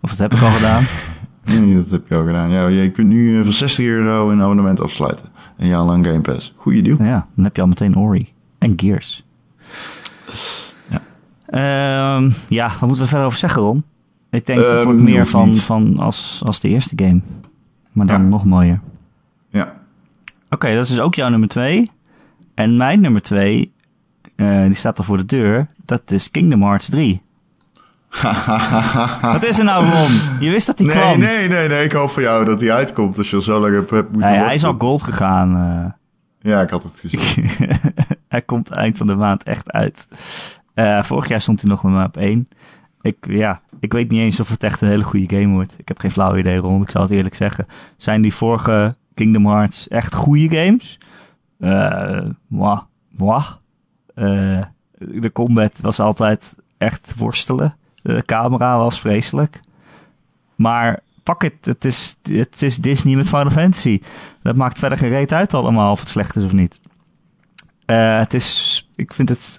Of dat heb ik al gedaan. Nee, dat heb je al gedaan. Ja, je kunt nu voor 60 euro een abonnement afsluiten. Een jaar lang Game Pass. Goeie deal. Ja, dan heb je al meteen Ori. En Gears. Ja. Um, ja, wat moeten we verder over zeggen, Ron? Ik denk um, het wordt meer van, van als, als de eerste game. Maar dan ja. nog mooier. Ja. Oké, okay, dat is dus ook jouw nummer 2. En mijn nummer 2, uh, die staat al voor de deur. Dat is Kingdom Hearts 3. Wat is er nou, Ron? Je wist dat hij nee, kwam. Nee, nee, nee. Ik hoop voor jou dat hij uitkomt als je al zo lang hebt, moeten nee, Hij is al gold gegaan. Uh. Ja, ik had het gezien. hij komt eind van de maand echt uit. Uh, vorig jaar stond hij nog maar op één. Ik, ja, ik weet niet eens of het echt een hele goede game wordt. Ik heb geen flauw idee, Ron. Ik zal het eerlijk zeggen. Zijn die vorige Kingdom Hearts echt goede games? Uh, mwah, mwah. Uh, de combat was altijd echt worstelen. De camera was vreselijk. Maar pak het, het is, het is Disney met Final Fantasy. Dat maakt verder geen reet uit allemaal of het slecht is of niet. Uh, het is, ik vind het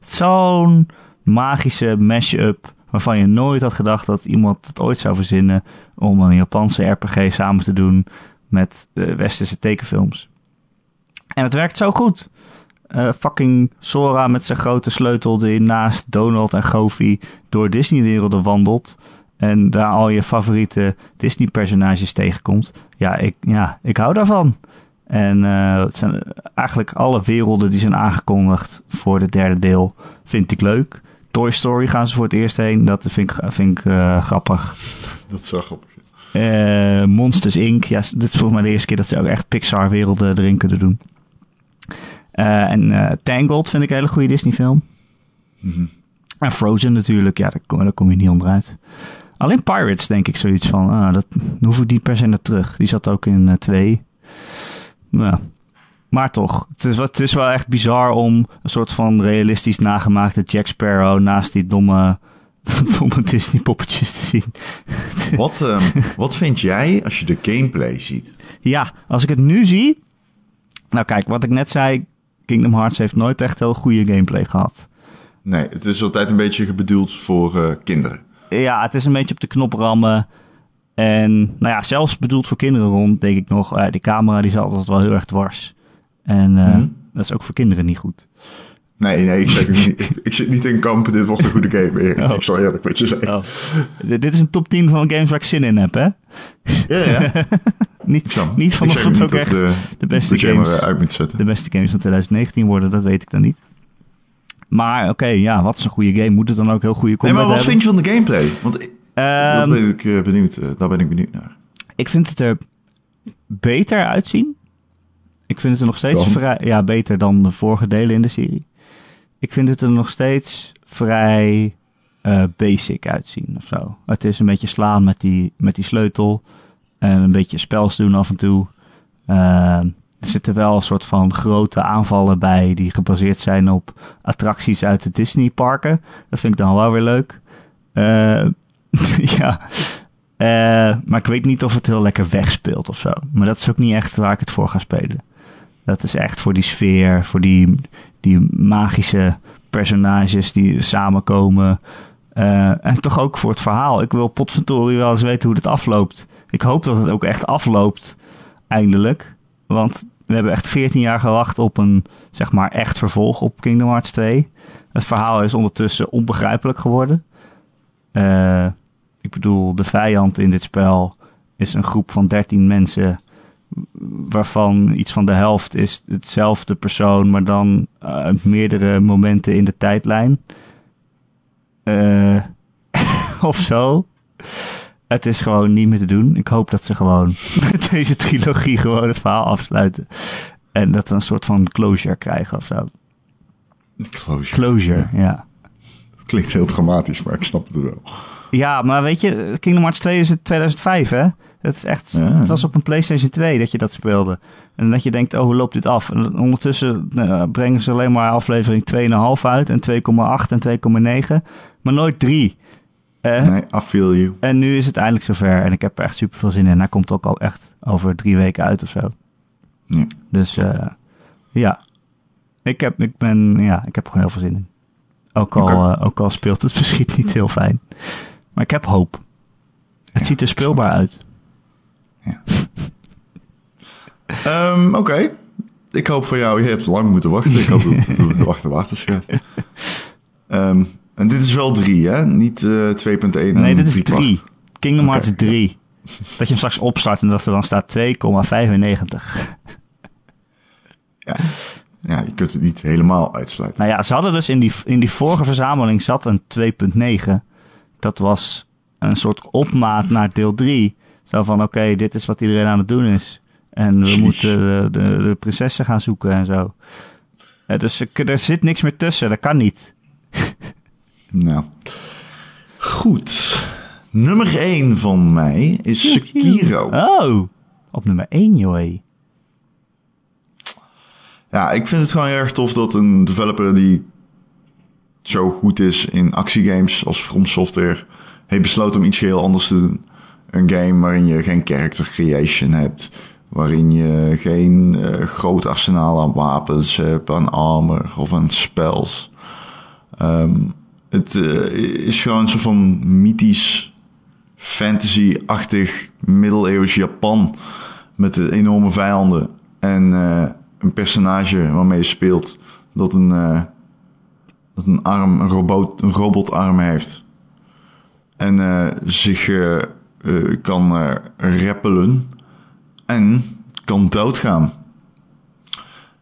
zo'n magische mash-up waarvan je nooit had gedacht dat iemand het ooit zou verzinnen om een Japanse RPG samen te doen met uh, westerse tekenfilms. En het werkt zo goed. Uh, fucking Sora met zijn grote sleutel die naast Donald en Goofy door Disney-werelden wandelt. En daar al je favoriete Disney-personages tegenkomt. Ja ik, ja, ik hou daarvan. En uh, het zijn eigenlijk alle werelden die zijn aangekondigd voor het derde deel vind ik leuk. Toy Story gaan ze voor het eerst heen. Dat vind ik, vind ik uh, grappig. Dat is wel grappig. Uh, Monsters Inc. Ja, dit is volgens mij de eerste keer dat ze ook echt Pixar-werelden erin kunnen doen. Uh, en Tangled vind ik een hele goede Disney-film. Mm -hmm. En Frozen natuurlijk. Ja, daar kom, daar kom je niet onderuit. Alleen Pirates denk ik zoiets van. Ah, dat hoef ik niet per se naar terug. Die zat ook in 2. Nou, maar toch, het is, het is wel echt bizar om een soort van realistisch nagemaakte Jack Sparrow naast die domme, domme Disney poppetjes te zien. Wat, um, wat vind jij als je de gameplay ziet? Ja, als ik het nu zie. Nou kijk, wat ik net zei, Kingdom Hearts heeft nooit echt heel goede gameplay gehad. Nee, het is altijd een beetje bedoeld voor uh, kinderen. Ja, het is een beetje op de knop rammen. En nou ja, zelfs bedoeld voor kinderen rond, denk ik nog. Uh, die camera die zat altijd wel heel erg dwars. En uh, mm -hmm. dat is ook voor kinderen niet goed. Nee, nee, ik, zeg niet, ik, ik, zit niet in kampen. Dit wordt een goede game. Erik. Oh. Ik zal eerlijk met je zeggen. Oh. Dit is een top 10 van games waar ik zin in heb, hè? Ja, ja. niet, niet van of het ook echt de, de beste games, uit moet zetten. de beste games van 2019 worden, dat weet ik dan niet. Maar oké, okay, ja, wat is een goede game? Moet het dan ook heel goede combat Nee, maar wat hebben? vind je van de gameplay? Want Um, dat ben ik uh, benieuwd. Uh, daar ben ik benieuwd naar. Ik vind het er beter uitzien. Ik vind het er nog steeds vrij... Ja, beter dan de vorige delen in de serie. Ik vind het er nog steeds vrij uh, basic uitzien of zo. Het is een beetje slaan met die, met die sleutel. En een beetje spels doen af en toe. Uh, er zitten wel een soort van grote aanvallen bij die gebaseerd zijn op attracties uit de Disney parken. Dat vind ik dan wel weer leuk. Uh, ja, maar ik weet niet of het heel lekker wegspeelt of zo. Maar dat is ook niet echt waar ik het voor ga spelen. Dat is echt voor die sfeer, voor die, die magische personages die samenkomen. Uh, en toch ook voor het verhaal. Ik wil potverdorie wel eens weten hoe dit afloopt. Ik hoop dat het ook echt afloopt, eindelijk. Want we hebben echt 14 jaar gewacht op een, zeg maar, echt vervolg op Kingdom Hearts 2. Het verhaal is ondertussen onbegrijpelijk geworden. Uh, ik bedoel, de vijand in dit spel is een groep van 13 mensen. Waarvan iets van de helft is hetzelfde persoon, maar dan uh, meerdere momenten in de tijdlijn. Uh, of zo. Het is gewoon niet meer te doen. Ik hoop dat ze gewoon met deze trilogie gewoon het verhaal afsluiten. En dat we een soort van closure krijgen of zo. Closure. Closure, ja. ja. Dat klinkt heel dramatisch, maar ik snap het wel. Ja, maar weet je, Kingdom Hearts 2 is het 2005, hè? Het, is echt, ja. het was op een PlayStation 2 dat je dat speelde. En dat je denkt, oh, hoe loopt dit af? En ondertussen nou, brengen ze alleen maar aflevering 2,5 uit en 2,8 en 2,9. Maar nooit 3. Uh, nee, I feel you. En nu is het eindelijk zover. En ik heb er echt super veel zin in. Hij komt ook al echt over drie weken uit of zo. Ja, dus uh, ja. Ik heb, ik, ben, ja, ik heb gewoon heel veel zin in. Ook al, okay. uh, ook al speelt het misschien niet heel fijn. Maar ik heb hoop. Het ja, ziet er speelbaar uit. Ja. um, Oké. Okay. Ik hoop voor jou, je hebt lang moeten wachten. Ik hoop dat het de wachten wachten schrijft. Um, en dit is wel 3, hè? Niet uh, 2.1. Nee, dit is 3. Kingdom Hearts okay. 3. Dat je hem straks opstart en dat er dan staat 2,95. ja. ja, je kunt het niet helemaal uitsluiten. Nou ja, ze hadden dus in die, in die vorige verzameling zat een 2.9. Dat was een soort opmaat naar deel 3. Zo van, oké, okay, dit is wat iedereen aan het doen is. En we Jeez. moeten de, de, de, prinsessen gaan zoeken en zo. Ja, dus er zit niks meer tussen, dat kan niet. nou, goed. Nummer 1 van mij is Sekiro. Oh, op nummer 1, joh. Ja, ik vind het gewoon erg tof dat een developer die zo goed is in actiegames als From Software heeft besloten om iets heel anders te doen. Een game waarin je geen character creation hebt, waarin je geen uh, groot arsenaal aan wapens hebt, aan armor of aan spells. Um, Het eh, is gewoon soort van mythisch, fantasy-achtig, middeleeuws Japan. Met enorme vijanden. En eh, een personage waarmee je speelt dat een, eh, dat een arm, een, robot, een robotarm heeft. En eh, zich eh, kan rappelen. En kan doodgaan.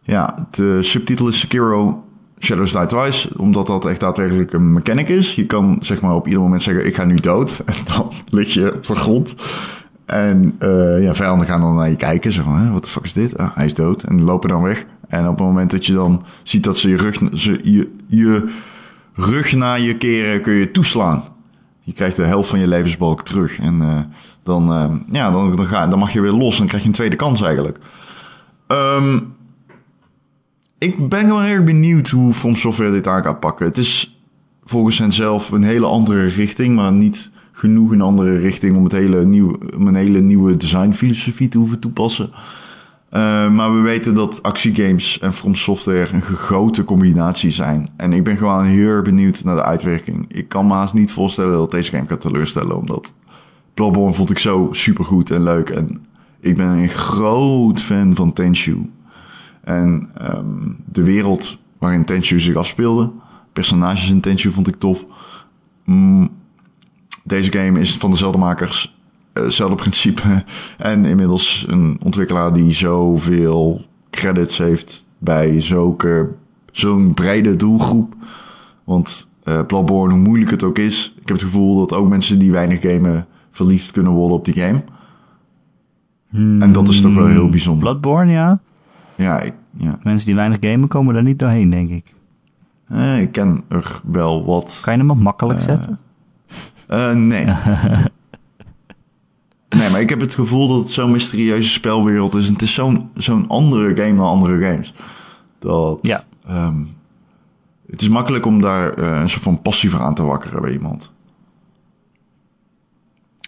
Ja, de subtitel is Sekiro Shadows Die Twice, omdat dat echt daadwerkelijk een mechanic is. Je kan zeg maar op ieder moment zeggen, ik ga nu dood. En dan lig je op de grond. En eh, ja, vijanden gaan dan naar je kijken. Zeg van, wat de fuck is dit? Ah, hij is dood. En lopen dan weg. En op het moment dat je dan ziet dat ze je rug, ze, je, je rug naar je keren, kun je toeslaan. Je krijgt de helft van je levensbalk terug. En eh, dan, eh, ja, dan, dan, ga, dan mag je weer los en krijg je een tweede kans eigenlijk. Ehm, ik ben gewoon erg benieuwd hoe From Software dit aan gaat pakken. Het is volgens hen zelf een hele andere richting, maar niet genoeg een andere richting om, het hele nieuw, om een hele nieuwe designfilosofie te hoeven toepassen. Uh, maar we weten dat actiegames en From Software een gegoten combinatie zijn. En ik ben gewoon heel benieuwd naar de uitwerking. Ik kan me haast niet voorstellen dat deze game gaat teleurstellen, omdat Bloodborne vond ik zo supergoed en leuk. En ik ben een groot fan van Tenchu. En um, de wereld waarin Tenchu zich afspeelde, personages in Tenchu vond ik tof. Mm, deze game is van dezelfde makers, hetzelfde principe. En inmiddels een ontwikkelaar die zoveel credits heeft bij zulke, zo'n brede doelgroep. Want uh, Bloodborne, hoe moeilijk het ook is, ik heb het gevoel dat ook mensen die weinig gamen verliefd kunnen worden op die game. Hmm, en dat is toch wel heel bijzonder. Bloodborne, ja. Ja, ik, ja. Mensen die weinig gamen komen daar niet doorheen, denk ik. Eh, ik ken er wel wat. Kan je hem op makkelijk uh, zetten? Uh, nee. nee, maar ik heb het gevoel dat het zo'n mysterieuze spelwereld is. En het is zo'n zo'n andere game dan andere games. Dat, ja. Um, het is makkelijk om daar uh, een soort van passie voor aan te wakkeren bij iemand.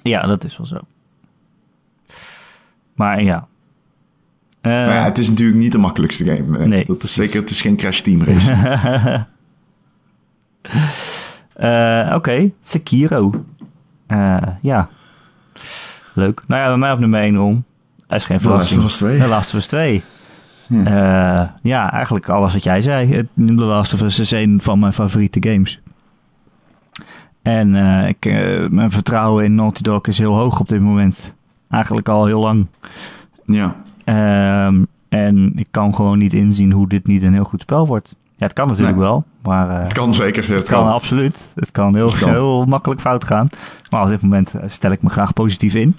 Ja, dat is wel zo. Maar ja. Uh, maar ja, het is natuurlijk niet de makkelijkste game. Nee, dat is zeker, het is geen Crash Team Race. Uh, Oké, okay. Sekiro. Ja. Leuk. Nou ja, bij mij op nummer 1 rond. Hij is geen verrassing. The Last of Us 2. The Last of Us 2. Ja. Uh, ja, eigenlijk alles wat jij zei. The Last of Us is een van mijn favoriete games. En ik, mijn vertrouwen in Naughty Dog is heel hoog op dit moment. Eigenlijk al heel lang. Ja. Um, en ik kan gewoon niet inzien hoe dit niet een heel goed spel wordt. Ja, het kan natuurlijk nee. wel, maar... Uh, het kan zeker. Het, het kan. kan. absoluut. Het kan heel, het kan. heel makkelijk fout gaan. Maar op dit moment stel ik me graag positief in.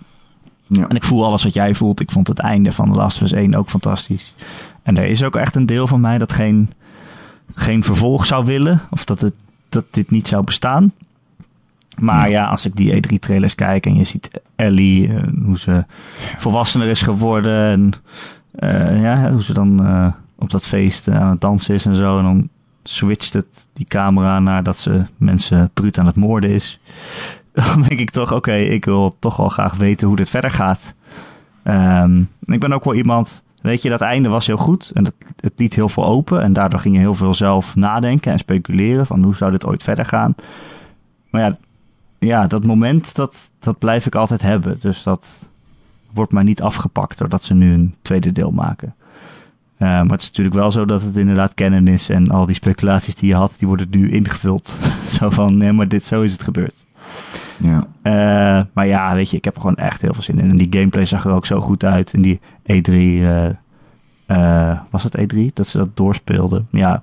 Ja. En ik voel alles wat jij voelt. Ik vond het einde van The Last of Us 1 ook fantastisch. En er is ook echt een deel van mij dat geen, geen vervolg zou willen. Of dat, het, dat dit niet zou bestaan. Maar ja, als ik die E3-trailers kijk en je ziet Ellie, uh, hoe ze volwassener is geworden. En uh, ja, hoe ze dan op dat feest aan het dansen is en zo. En dan switcht het die camera naar dat ze mensen bruut aan het moorden is. Dan denk ik toch, oké, ik wil toch wel graag weten hoe dit verder gaat. Um, ik ben ook wel iemand, weet je, dat einde was heel goed. En dat, het liet heel veel open. En daardoor ging je heel veel zelf nadenken en speculeren van hoe zou dit ooit verder gaan. Maar ja, ja dat moment, dat, dat blijf ik altijd hebben. Dus dat wordt maar niet afgepakt doordat ze nu een tweede deel maken. Uh, maar het is natuurlijk wel zo dat het inderdaad kennen is en al die speculaties die je had, die worden nu ingevuld. zo van, nee, maar dit, zo is het gebeurd. Ja. Uh, maar ja, weet je, ik heb er gewoon echt heel veel zin in. En die gameplay zag er ook zo goed uit. En die E3, uh, was het E3? Dat ze dat doorspeelden. Ja.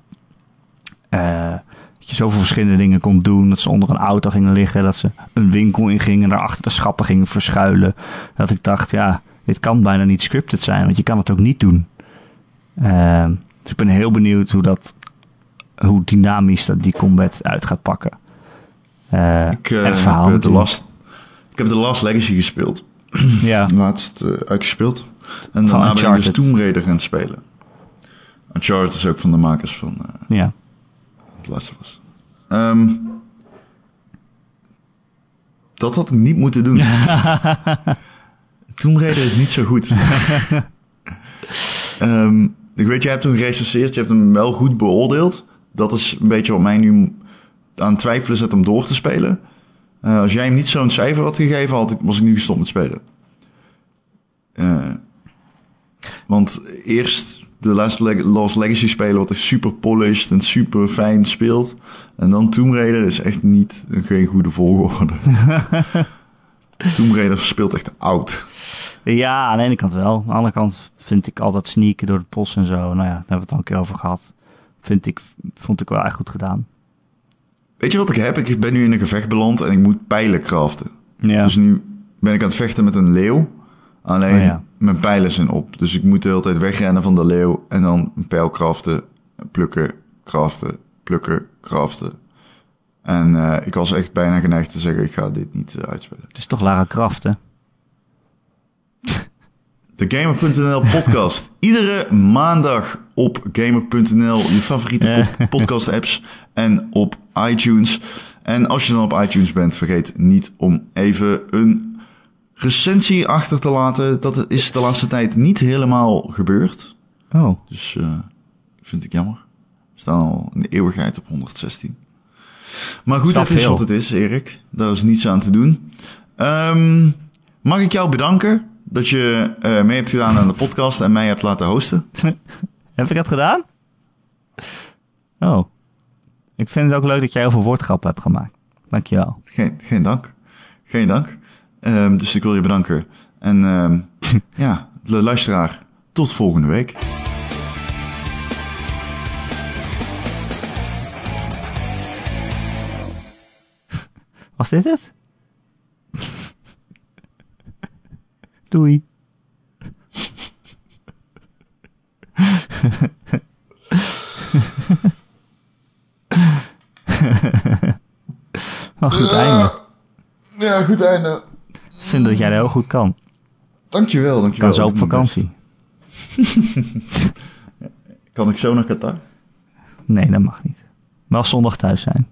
dat je zoveel verschillende dingen kon doen. Dat ze onder een auto gingen liggen. Dat ze een winkel in gingen. En daarachter de schappen gingen verschuilen. Dat ik dacht, ja, dit kan bijna niet scripted zijn. Want je kan het ook niet doen. Uh, dus ik ben heel benieuwd hoe dat, hoe dynamisch dat die combat uit gaat pakken. Uh, ik, uh, het verhaal heb de last, ik heb de Last Legacy gespeeld. ja. Laatst uh, uitgespeeld. En daarna ben ik dus Tomb Raider gaan spelen. Uncharted is ook van de makers van ja. Last of Us. Um, dat had ik niet moeten doen. Tomb Raider is niet zo goed. um, ik weet, je hebt hem gerecenseerd, je hebt hem wel goed beoordeeld. Dat is een beetje wat mij nu aan twijfelen zet om door te spelen. Eh, als jij hem niet zo'n cijfer had gegeven, had ik, was ik nu gestopt met spelen. Eh, want eerst de Last, Leg Lost Legacy spelen, wat is super polished en super fijn speelt. En dan Tomb Raider is echt niet geen goede volgorde. Tomb Raider speelt echt oud. Ja, aan de ene kant wel. Aan de andere kant vind ik altijd sneaken door het bos en zo. Nou ja, daar hebben we het al een keer over gehad. Vind ik, vond ik wel echt goed gedaan. Weet je wat ik heb? Ik ben nu in een gevecht beland en ik moet pijlen craften. Ja. Dus nu ben ik aan het vechten met een leeuw. Alleen Oh ja. mijn pijlen zijn op. Dus ik moet de hele tijd wegrennen van de leeuw. En dan een pijl craften, plukken, craften, plukken, craften. En eh, ik was echt bijna geneigd te zeggen, ik ga dit niet eh, uitspelen. Het is toch Lara Kraft, hè? De Gamer.nl podcast. Iedere maandag op Gamer.nl, je favoriete podcast apps en op iTunes. En als je dan op iTunes bent, vergeet niet om even een recensie achter te laten. Dat is de laatste tijd niet helemaal gebeurd. Oh. Dus eh vind ik jammer. We staan al een eeuwigheid op 116. Maar goed, Dat is wat het is, Erik. Daar is niets aan te doen. Ehm, mag ik jou bedanken dat je eh, mee hebt gedaan aan de podcast en mij hebt laten hosten? Heb ik dat gedaan? Oh. Ik vind het ook leuk dat jij heel veel woordgrappen hebt gemaakt. Dankjewel. Geen, geen dank. Geen dank. Ehm, dus ik wil je bedanken. En ehm, ja, de luisteraar, tot volgende week. Was dit het? Doei. Goed einde. Ja, goed einde. Ik vind dat jij dat heel goed kan. Dankjewel, dankjewel. Kan zo op vakantie. Kan ik zo naar Qatar? Nee, dat mag niet. Wel zondag thuis zijn.